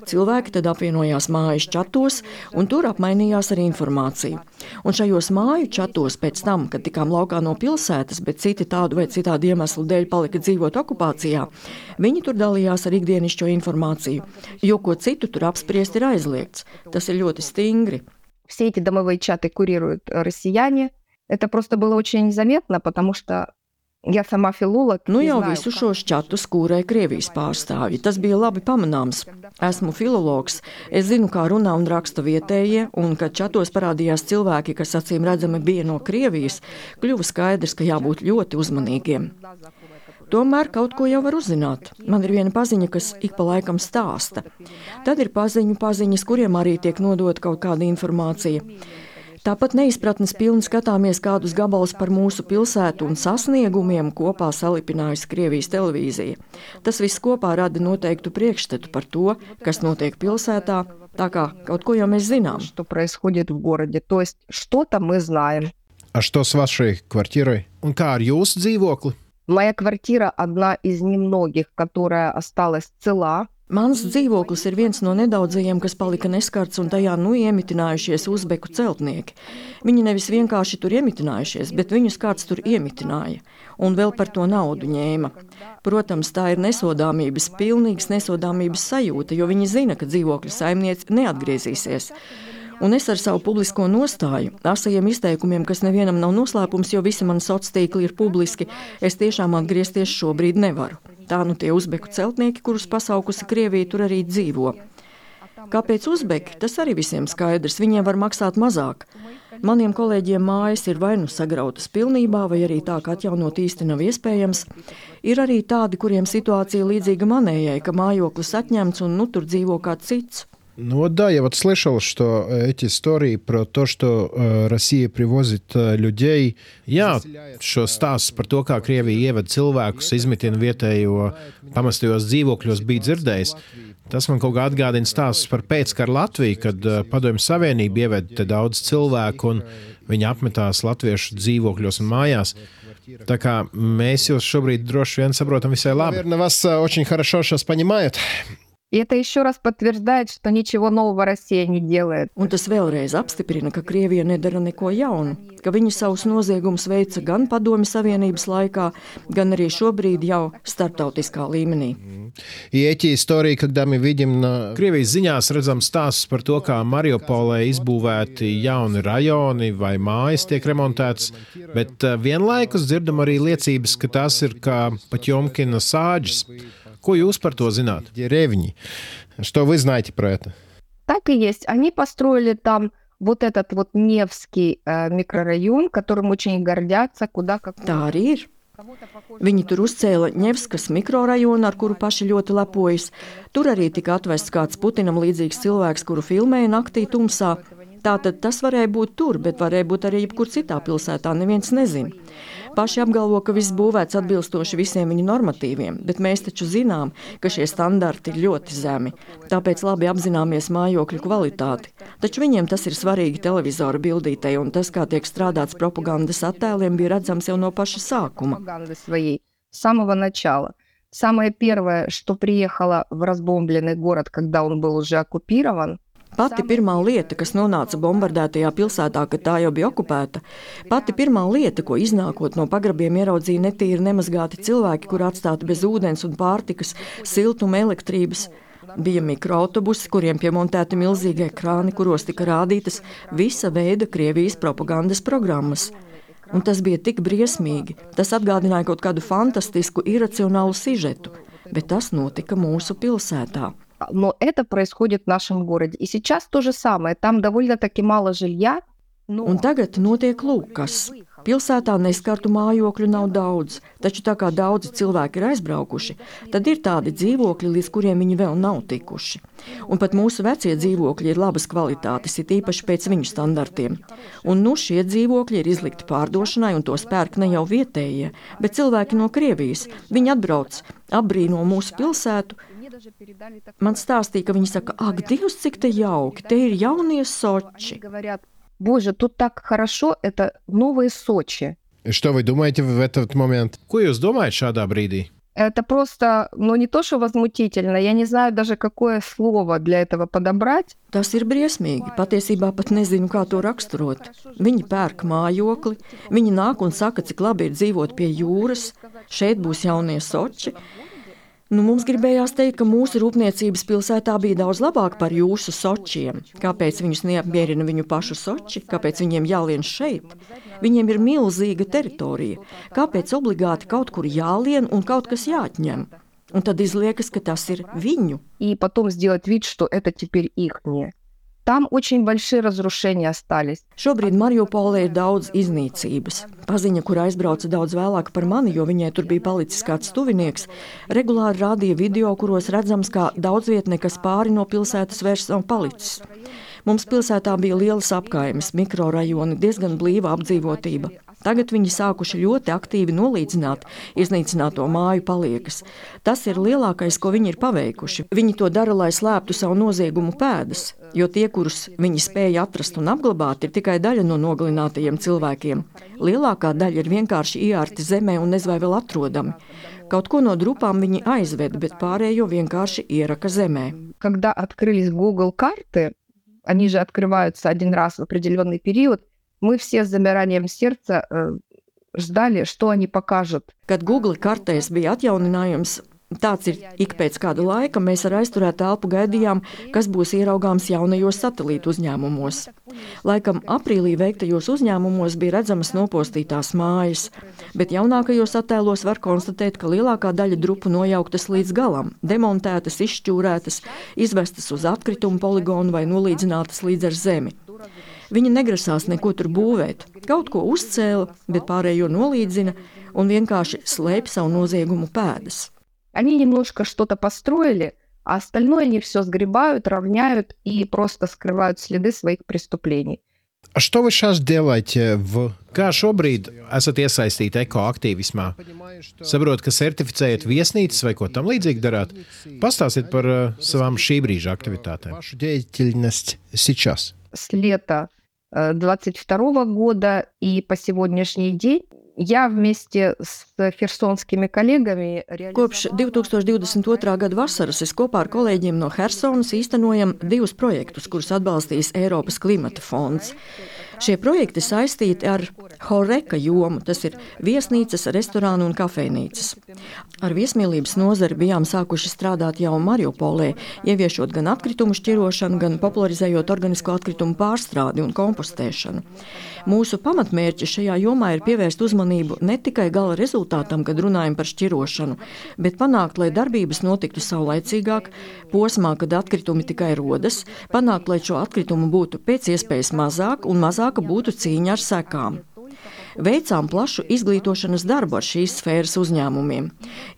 Cilvēki tad apvienojās mājas čatos un tur apmainījās ar informāciju. Un šajos māju čatos pēc tam, kad tikām laukā no pilsētas, bet citi tādu vai citādu iemeslu dēļ palika dzīvot okupācijā, viņi tur dalījās ar ikdienišķo informāciju, jo ko citu tur apspriest ir aizliegts. Tas ir ļoti stingri Все эти домовые чаты курируют россияне. Это просто было очень незаметно, потому что Ja sama filolog. Nu jau visu šos čatus kūrēja Krievijas pārstāvji. Tas bija labi pamanāms. Esmu filologs. Es zinu, kā runā un raksta vietējie, un kad čatos parādījās cilvēki, kas acīm redzami bija no Krievijas, kļuva skaidrs, ka jābūt ļoti uzmanīgiem. Tomēr kaut ko jau var uzzināt. Man ir viena paziņa, kas ik pa laikam stāsta. Tad ir paziņu paziņas, kuriem arī tiek nodota kaut kāda informācija. Tāpat neizpratnes pilni skatāmies kādus gabalus par mūsu pilsētu un sasniegumiem kopā salipinājusi Krievijas televīzija. Tas viss kopā rada noteiktu priekšstatu par to, kas notiek pilsētā, tā kā kaut ko jau mēs zinām. А что с вашей квартирой? Un kā ar jūsu dzīvokli? Моя квартира одна из немногих, которая осталась цела. Mans dzīvoklis ir viens no nedaudzajiem, kas palika neskarts, un tajā nu iemitinājušies uzbeku celtnieki. Viņi nevis vienkārši tur iemitinājušies, bet viņus kāds tur iemitināja, un vēl par to naudu ņēma. Protams, tā ir nesodāmības, pilnīgas nesodāmības sajūta, jo viņi zina, ka dzīvokļa saimniece neatgriezīsies. Un es ar savu publisko nostāju, asajiem izteikumiem, kas nevienam nav noslēpums, jo visi mani sociālie tīkli ir publiski, es tiešām atgriezties šobrīd nevaru. Tā nu tie uzbeku celtnieki, kurus pasaukusi Krievija, tur arī dzīvo. Kāpēc uzbeki? Tas arī visiem skaidrs. Viņiem var maksāt mazāk. Maniem kolēģiem mājas ir vai nu sagrautas pilnībā, vai arī tā, ka atjaunot īsti nav iespējams. Ir arī tādi, kuriem situācija līdzīga manējai, ka mājoklis atņemts un nu tur dzīvo kāds cits. Ну да, я вот слышал, что эти истории про то, что э, Россия привозит э, людей. Jā, šo stāstu par to, kā Krievija ievada cilvēkus, izmitina vietējo pamestajos dzīvokļos, bija dzirdējis. Tas man kaut kā atgādina stāstus par pēckaru Latviju, kad uh, Padomju Savienība ieveda daudz cilvēku un viņi apmetās latviešu dzīvokļos un mājās. Tā kā mēs jūs šobrīd droši vien saprotam visai labi. Наверное, вас очень хорошо сейчас понимают. И это еще раз подтверждает, что ничего нового Россия не делает. Un tas vēlreiz apstiprina, ka Krievija nedara neko jaunu, ka viņi savus noziegumus veica gan Padomju Savienības laikā, gan arī šobrīd jau starptautiskā līmenī. И эти истории, когда мы видим на Krievijas ziņās redzam stāstus par to, kā Mariupolē izbūvēti jauni rajoni vai mājas tiek remontētas, bet vienlaikus dzirdam arī liecības, ka tās ir kā Paķomkina sāģis. Ko jūs par to zināt? Деревни. Что вы знаете про это? Так и есть. Они построили там вот этот вот Невский э, микрорайон, которым очень гордятся, куда как. Tā arī ir. Viņi tur uzcēla Ņevskas mikrorajonu, ar kuru paši ļoti lepojas. Tur arī tika atvests kāds Putinam līdzīgs cilvēks, kuru filmēja naktī tumsā. Tātad tas varēja būt tur, bet varēja būt arī jebkur citā pilsētā. Neviens nezina. Paši apgalvo, ka viss būvēts atbilstoši visiem viņu normatīviem, bet mēs taču zinām, ka šie standarti ir ļoti zemi. Tāpēc labi apzināmies mājokļu kvalitāti. Taču viņiem tas ir svarīgi televizora bildītei, un tas, kā tiek strādāts propagandas attēliem, bija redzams jau no paša sākuma. С самого начала. Самое первое, что приехало в разбомбленный город, когда он был уже оккупирован, Pati pirmā lieta, kas nonāca bombardētajā pilsētā, kad tā jau bija okupēta, pati pirmā lieta, ko iznākot no pagrabiem ieraudzīja netīri nemazgāti cilvēki, kur atstāti bez ūdens un pārtikas, siltuma, elektrības. Bija mikroautobusi, kuriem piemontēti milzīgi ekrāni, kuros tika rādītas visa veida Krievijas propagandas programmas. Un tas bija tik briesmīgi. Tas atgādināja kaut kādu fantastisku, iracionālu sižetu, bet tas notika mūsu pilsētā Но это происходит в нашем городе. И сейчас то же самое. Там довольно-таки мало жилья. Un tagad notiek lūk, kas. Pilsētā neskartu mājokļu nav daudz, taču tā kā daudzi cilvēki ir aizbraukuši, tad ir tādi dzīvokļi, līdz kuriem viņi vēl nav tikuši. Un pat mūsu vecie dzīvokļi ir labas kvalitātes, it īpaši pēc viņu standartiem. Un nu šie dzīvokļi ir izlikti pārdošanai, un tos pērk ne jau vietējie, bet cilvēki no Krievijas. Viņi atbrauc, apbrīno mūsu pilsētu, Man stāstīja, ka viņi saka, ak, Dievs, cik te jauki, te ir jaunie soči. Боже, тут так хорошо, это новые Сочи. Что вы думаете в этот момент? Ko jūs domājat šādā brīdī? Это просто, ну не то, что возмутительно, я не знаю даже, какое слово для этого подобрать. Tas ir briesmīgi. Patiesībā pat nezinu, kā to raksturot. Viņi pērk mājokli, viņi nāk un saka, cik labi ir dzīvot pie jūras, šeit būs jaunie soči. Nu, mums gribējās teikt, ka mūsu rūpniecības pilsētā bija daudz labāk par jūsu sočiem. Kāpēc viņus neapmierina viņu pašu soči? Kāpēc viņiem jālien šeit? Viņiem ir milzīga teritorija. Kāpēc obligāti kaut kur jālien un kaut kas jāatņem? Un tad izliekas, ka tas ir viņu. И потом сделать вид, что это теперь ихнее. Tam очень большие разрушения остались. Šobrīd Mariupolē ir daudz iznīcības. Paziņa, kur aizbrauca daudz vēlāk par mani, jo viņai tur bija palicis kāds tuvinieks, regulāri rādīja video, kuros redzams, kā daudz vietā nekas pāri no pilsētas vairs nav palicis. Mums pilsētā bija lielas apkaimes, mikrorajoni, diezgan blīva apdzīvotība. Tagad viņi sākuši ļoti aktīvi nolīdzināt iznīcināto māju paliekas. Tas ir lielākais, ko viņi ir paveikuši. Viņi to dara, lai slēptu savu noziegumu pēdas, jo tie, kurus viņi spēja atrast un apglabāt, ir tikai daļa no nogalinātajiem cilvēkiem. Lielākā daļa ir vienkārši iārti zemē un nezvai vēl atrodami. Kaut ko no drupām viņi aizved, bet pārējo vienkārši ieraka zemē. Когда открылись Google карты, они же открываются один раз в определенный период, мы все с замиранием сердца э, ждали, что они покажут. Kad Google kartēs bija atjauninājums, Tāds ir ik pēc kāda laika. Mēs ar aizturētu telpu gaidījām, kas būs ieraugāms jaunajos satelītu uzņēmumos. Laikam aprīlī veiktajos uzņēmumos bija redzamas nopostītās mājas, bet jaunākajos attēlos var konstatēt, ka lielākā daļa drupu nojauktas līdz galam, demontētas, izšķūrētas, izvestas uz atkritumu poligonu vai nolīdzinātas līdz ar zemi. Viņi negrasās neko tur būvēt. Kaut ko uzcēla, bet pārējo nolīdzina un vienkārši slēp savu noziegumu pēdas. Они немножко что-то построили, а остальное они все сгребают, равняют и просто скрывают следы своих преступлений. A что вы сейчас делаете? В... Kā šobrīd esat iesaistīti ekoaktīvismā? Saprotu, ka certificējat viesnīcas vai ko tam līdzīgu darāt. Pastāstiet par uh, savām šī brīža aktivitātēm. Вашу деятельность сейчас. С лета 22 года и по сегодняшний день Я вместе с херсонскими коллегами Kopš 2022. gada vasaras es kopā ar kolēģiem no Helsonas īstenojam divus projektus, kurus atbalstīs Eiropas klimata fonds. Šie projekti saistīti ar Horeka jomu, tas ir viesnīcas, restorānu un kafejnīcas. Ar viesmīlības nozari bijām sākuši strādāt jau Mariupolē, ieviešot gan atkritumu šķirošanu, gan popularizējot organisko atkritumu pārstrādi un kompostēšanu. Mūsu pamatmērķi šajā jomā ir pievērst uzmanību ne tikai gala rezultātam, kad runājam par šķirošanu, bet panākt, lai darbības notiktu saulaicīgāk, posmā, kad atkritumi tikai rodas, panākt, lai šo atkritumu būtu pēc iespējas mazāk un mazāk mazāka būtu cīņa ar sekām. Veicām plašu izglītošanas darbu ar šīs sfēras uzņēmumiem.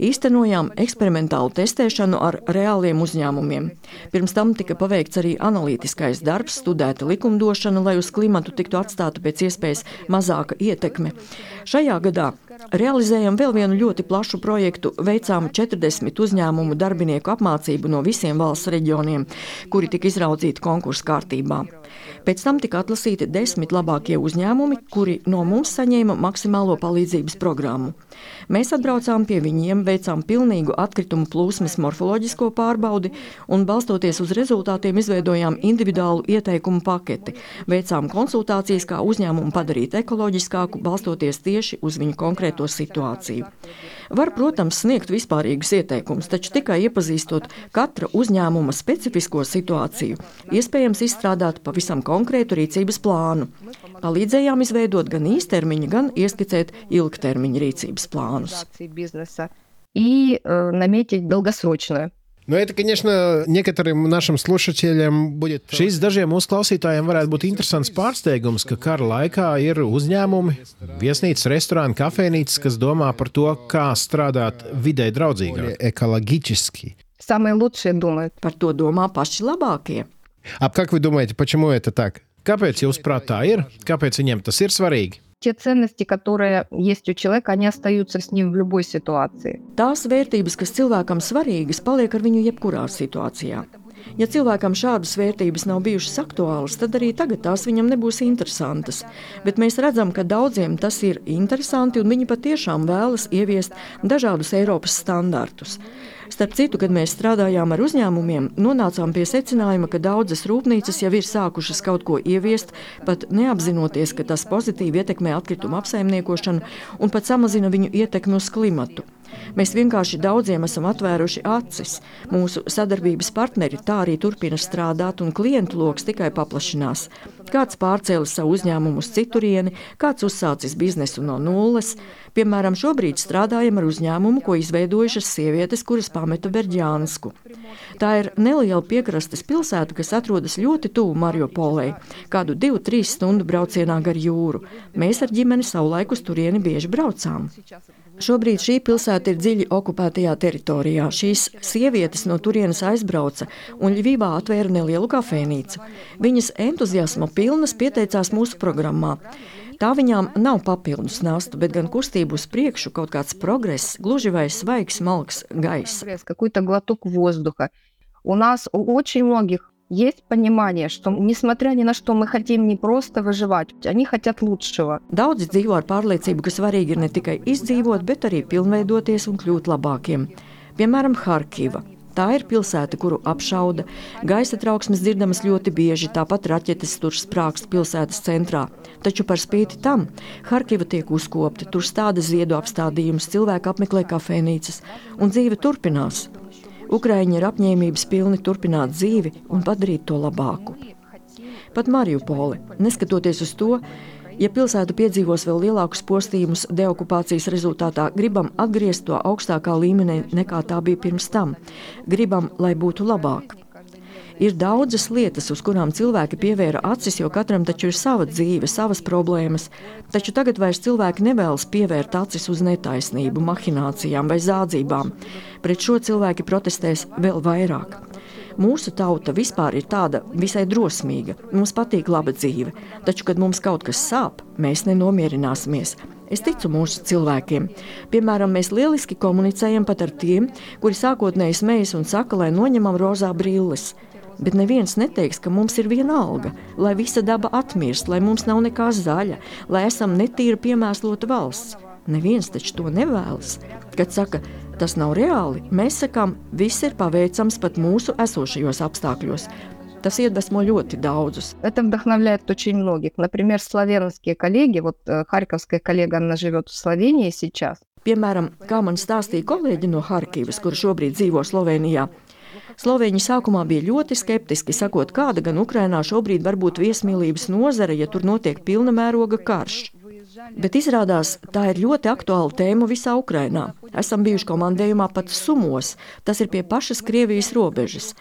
Īstenojām eksperimentālu testēšanu ar reāliem uzņēmumiem. Pirms tam tika paveikts arī analītiskais darbs, studēta likumdošana, lai uz klimatu tiktu atstāta pēc iespējas mazāka ietekme. Šajā gadā Realizējam vēl vienu ļoti plašu projektu, veicām 40 uzņēmumu darbinieku apmācību no visiem valsts reģioniem, kuri tika izraudzīti konkursu kārtībā. Pēc tam tika atlasīti desmit labākie uzņēmumi, kuri no mums saņēma maksimālo palīdzības programmu. Mēs atbraucām pie viņiem, veicām pilnīgu atkritumu plūsmas morfoloģisko pārbaudi un, balstoties uz rezultātiem, izveidojām individuālu ieteikumu paketi. Veicām konsultācijas, kā uzņēmumu padarīt ekoloģiskāku, balstoties tieši uz viņu konkrēto situāciju. Var, protams, sniegt vispārīgus ieteikumus, taču tikai iepazīstot katra uzņēmuma specifisko situāciju, iespējams izstrādāt pavisam konkrētu rīcības plānu. Palīdzējām izveidot gan īstermiņa, gan ieskicēt ilgtermiņa rīcības планус. И э, наметить долгосрочную. Nu, это, конечно, некоторым нашим слушателям будет. Šis dažiem mūsu klausītājiem varētu būt interesants pārsteigums, ka kara laikā ir uzņēmumi, viesnīcas, restorāni, kafejnīcas, kas domā par to, kā strādāt vidē draudzīgi. Ekoloģiski. Самые лучшие думают. Par to domā paši labākie. А как вы думаете, почему это так? Kāpēc jūs prāt tā ir? Kāpēc viņiem tas ir svarīgi? те ценности, которые есть у человека, они остаются с ним в любой ситуации. Tās vērtības, kas cilvēkam svarīgas, paliek ar viņu jebkurā situācijā. Ja cilvēkam šādas vērtības nav bijušas aktuālas, tad arī tagad tās viņam nebūs interesantas. Bet mēs redzam, ka daudziem tas ir interesanti un viņi patiešām vēlas ieviest dažādus Eiropas standartus. Starp citu, kad mēs strādājām ar uzņēmumiem, nonācām pie secinājuma, ka daudzas rūpnīcas jau ir sākušas kaut ko ieviest, pat neapzinoties, ka tas pozitīvi ietekmē atkritumu apsaimniekošanu un pat samazina viņu ietekmi uz klimatu. Mēs vienkārši daudziem esam atvēruši acis. Mūsu sadarbības partneri tā arī turpina strādāt, un klientu lokus tikai paplašinās. Kāds pārcēlis savu uzņēmumu uz citurieni, kāds uzsācis biznesu no nulles. Piemēram, šobrīd strādājam ar uzņēmumu, ko izveidojušas sievietes, kuras pameta Berģānsku. Tā ir neliela piekrastes pilsēta, kas atrodas ļoti tuvu Mariupolei, kādu 2-3 stundu braucienā gar jūru. Mēs ar ģimeni savulaik uz turieni bieži braucām. Šobrīd šī pilsēta ir dziļi okupētajā teritorijā. Šīs sievietes no turienes aizbrauca un Ļuvībā atvēra nelielu kafejnīcu. Viņas entuziasma pilnas pieteicās mūsu programmā. Tā viņām nav papildus nasta, bet gan kustība uz priekšu, kaut kāds progress, gluži vai svaigs, malks gaiss У нас у очень многих есть понимание, что несмотря ни на что мы хотим не просто выживать, они хотят лучшего. Daudzi dzīvo ar pārliecību, ka svarīgi ir ne tikai izdzīvot, bet arī pilnveidoties un kļūt labākiem. Piemēram, Harkiva. Tā ir pilsēta, kuru apšauda. Gaisa trauksmes dzirdamas ļoti bieži, tāpat raķetes tur sprākst pilsētas centrā. Taču par spīti tam Harkiva tiek uzkopta, tur stāda ziedu apstādījumus, cilvēki apmeklē kafejnīcas, un dzīve turpinās. Ukraiņi ir apņēmības pilni turpināt dzīvi un padarīt to labāku. Pat Mariupoli, neskatoties uz to, ja pilsēta piedzīvos vēl lielākus postījumus deokupācijas rezultātā, gribam atgriezt to augstākā līmenī nekā tā bija pirms tam. Gribam, lai būtu labāk. Ir daudzas lietas, uz kurām cilvēki pievēra acis, jo katram taču ir sava dzīve, savas problēmas. Taču tagad vairs cilvēki nevēlas pievērt acis uz netaisnību, mahinācijām vai zādzībām. Pret šo cilvēki protestēs vēl vairāk. Mūsu tauta vispār ir tāda visai drosmīga. Mums patīk laba dzīve, taču, kad mums kaut kas sāp, mēs nenomierināsimies. Es ticu mūsu cilvēkiem. Piemēram, mēs lieliski komunicējam pat ar tiem, kuri sākotnēji smējas un saka, lai noņemam rozā brilles. Bet neviens neteiks, ka mums ir viena alga, lai visa daba atmirst, lai mums nav nekā zaļa, lai esam netīra piemēslota valsts. Neviens taču to nevēlas. Kad saka, tas nav reāli, mēs sakām, viss ir paveicams pat mūsu esošajos apstākļos. Tas iedvesmo ļoti daudzus. Это вдохновляет очень многих. Например, славянские коллеги, вот э, харьковская коллега, она живет в Словении сейчас. Piemēram, kā man stāstīja kolēģi no Harkivas, kur šobrīd dzīvo Slovenijā, Slovēņi sākumā bija ļoti skeptiski, sakot, kāda gan Ukrainā šobrīd var būt viesmīlības nozare, ja tur notiek pilna mēroga karš. Bet izrādās, tā ir ļoti aktuāla tēma visā Ukrainā. Esam bijuši komandējumā pat Sumos, tas ir pie pašas Krievijas robežas.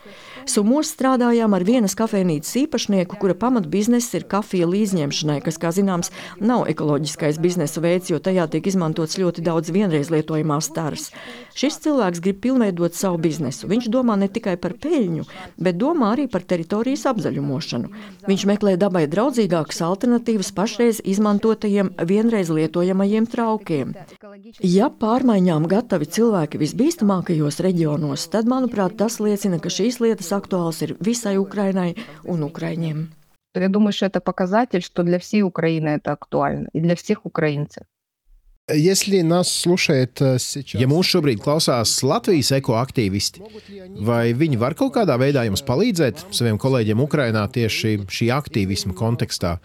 Sumos strādājām ar vienas kafejnīcas īpašnieku, kura pamatbizness ir kafija līdzņemšanai, kas, kā zināms, nav ekoloģiskais biznesa veids, jo tajā tiek izmantots ļoti daudz vienreiz lietojamās staras. Šis cilvēks grib pilnveidot savu biznesu. Viņš domā ne tikai par peļņu, bet domā arī par teritorijas apzaļumošanu. Viņš meklē dabai draudzīgākas alternatīvas pašreiz izmantotajiem vienreiz lietojamajiem traukiem. Ja pārmaiņām gatavi cilvēki visbīstamākajos reģionos, tad, manuprāt, tas liecina, ka šīs lietas aktuāls ir visai Ukrainai un Ukraiņiem. Я думаю, что это показатель, что для всей Украины это актуально и для всех украинцев. Если нас слушает сейчас... Ja mūs šobrīd klausās Latvijas ekoaktīvisti, vai viņi var kaut kādā veidā jums palīdzēt saviem kolēģiem Ukrajinā tieši šī aktīvisma kontekstā?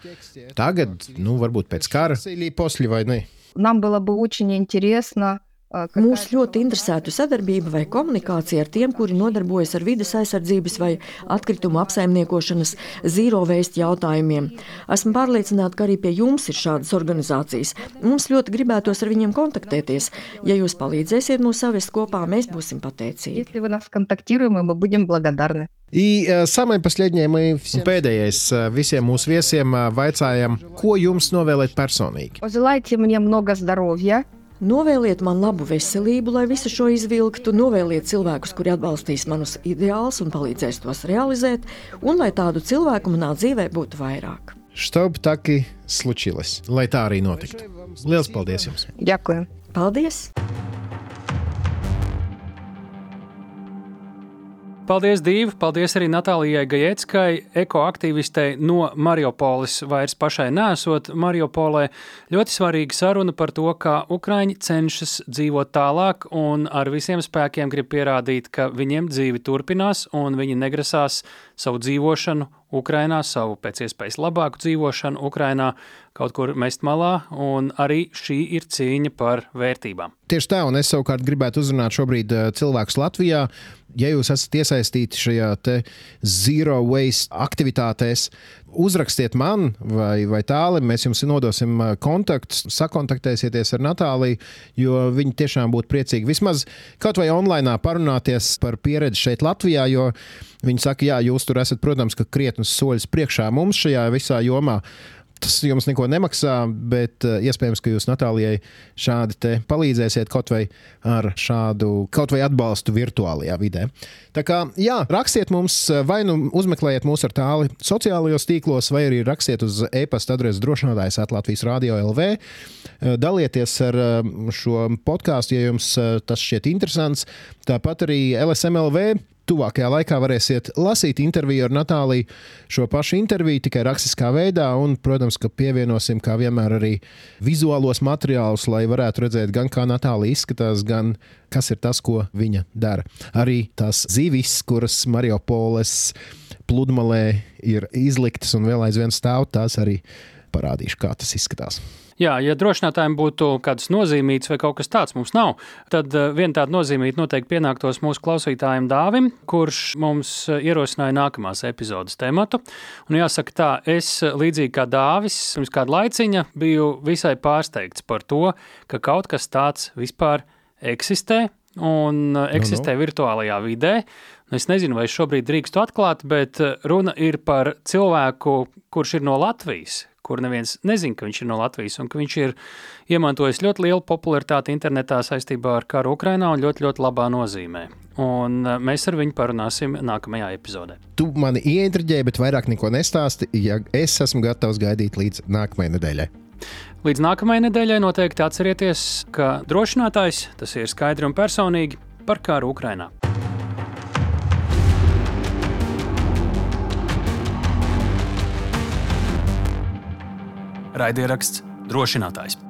Tagad, nu, varbūt pēc kara. Или после войны? Нам было бы очень интересно Mūs ļoti interesētu sadarbība vai komunikācija ar tiem, kuri nodarbojas ar vidas aizsardzības vai atkritumu apsaimniekošanas zīro vēstu jautājumiem. Esmu pārliecināta, ka arī pie jums ir šādas organizācijas. Mums ļoti gribētos ar viņiem kontaktēties. Ja jūs palīdzēsiet mūs savest kopā, mēs būsim pateicīgi. Если вы нас контактируем, мы будем благодарны. И э, самое последнее мы Un всем... pēdējais eh, visiem mūsu viesiem eh, vaicājam, ko jums novēlēt personīgi? Пожелайте мне много здоровья, Novēliet man labu veselību, lai visu šo izvilktu, novēliet cilvēkus, kuri atbalstīs manus ideālus un palīdzēs tos realizēt, un lai tādu cilvēku manā dzīvē būtu vairāk. Štaub taki slučīlis, lai tā arī notiktu. Lielas paldies jums! Ďakujem! Paldies! Paldies, Dīva! Paldies arī Natālijai Gajeckai, ekoaktīvistei no Mariupoles. Vairs pašai nesot Mariupolē. Ļoti svarīga saruna par to, kā Ukraiņi cenšas dzīvot tālāk un ar visiem spēkiem grib pierādīt, ka viņiem dzīve turpinās un viņi negrasās savu dzīvošanu Ukrainā, savu pēc iespējas labāku dzīvošanu Ukrainā kaut kur mest malā, un arī šī ir cīņa par vērtībām. Tieši tā, un es savukārt gribētu uzrunāt šobrīd eh, cilvēkus Latvijā. Ja jūs esat iesaistīti šajā zero waste aktivitātēs, uzrakstiet man vai, vai tālāk, mēs jums nodosim eh, kontaktus, sakontaktēsieties ar Natāliju, jo viņi tiešām būtu priecīgi vismaz kaut vai online parunāties par pieredzi šeit Latvijā, jo viņi saka, jā, jūs tur esat, protams, krietnus soļus priekšā mums šajā visā jomā. Tas jums neko nemaksā, bet uh, iespējams, ka jūs Natālijai šādi palīdzēsiet kaut vai ar šādu kaut vai atbalstu virtuālajā vidē. Tā kā, jā, rakstiet mums, eh, vai nu uzmeklējiet mūs ar tāli sociālajos tīklos, vai arī rakstiet uz e-pasta adresi drošinātājs Latvijas Rādio LV. Eh, Dalieties ar eh, šo podkāstu, ja jums eh, tas šķiet interesants. Tāpat arī LSMLV Tuvākajā laikā varēsiet lasīt interviju ar Natāliju, šo pašu interviju tikai rakstiskā veidā, un, protams, ka pievienosim, kā vienmēr, arī vizuālos materiālus, lai varētu redzēt gan kā Natālija izskatās, gan kas ir tas, ko viņa dara. Arī tās zivis, kuras Mariupoles pludmalē ir izliktas un vēl aizvien stāv, tās arī parādīšu, kā tas izskatās. Jā, ja drošinātājiem būtu kāds nozīmīts vai kaut kas tāds mums nav, tad eh, viena tāda nozīmīta noteikti pienāktos mūsu klausītājiem Dāvim, kurš mums eh, ierosināja nākamās epizodes tematu. Un jāsaka tā, es eh, līdzīgi kā Dāvis, pirms kāda laiciņa biju visai pārsteigts par to, ka kaut kas tāds vispār eksistē un eh, eksistē virtuālajā vidē. Nu, Es nezinu, vai šobrīd drīkstu atklāt, bet runa ir par cilvēku, kurš ir no Latvijas, kur neviens nezina, ka viņš ir no Latvijas, un ka viņš ir iemantojis ļoti lielu popularitāti internetā saistībā ar karu Ukrainā un ļoti, ļoti labā nozīmē. Un eh, mēs ar viņu parunāsim nākamajā epizodē. Tu mani ieintriģēji, bet vairāk neko nestāsti. Ja es esmu gatavs gaidīt līdz nākamajai nedēļai. Līdz nākamajai nedēļai noteikti atcerieties, ka drošinātājs tas ir skaidri un personīgi par karu Ukrainā. Raidieraksts drošinātājs.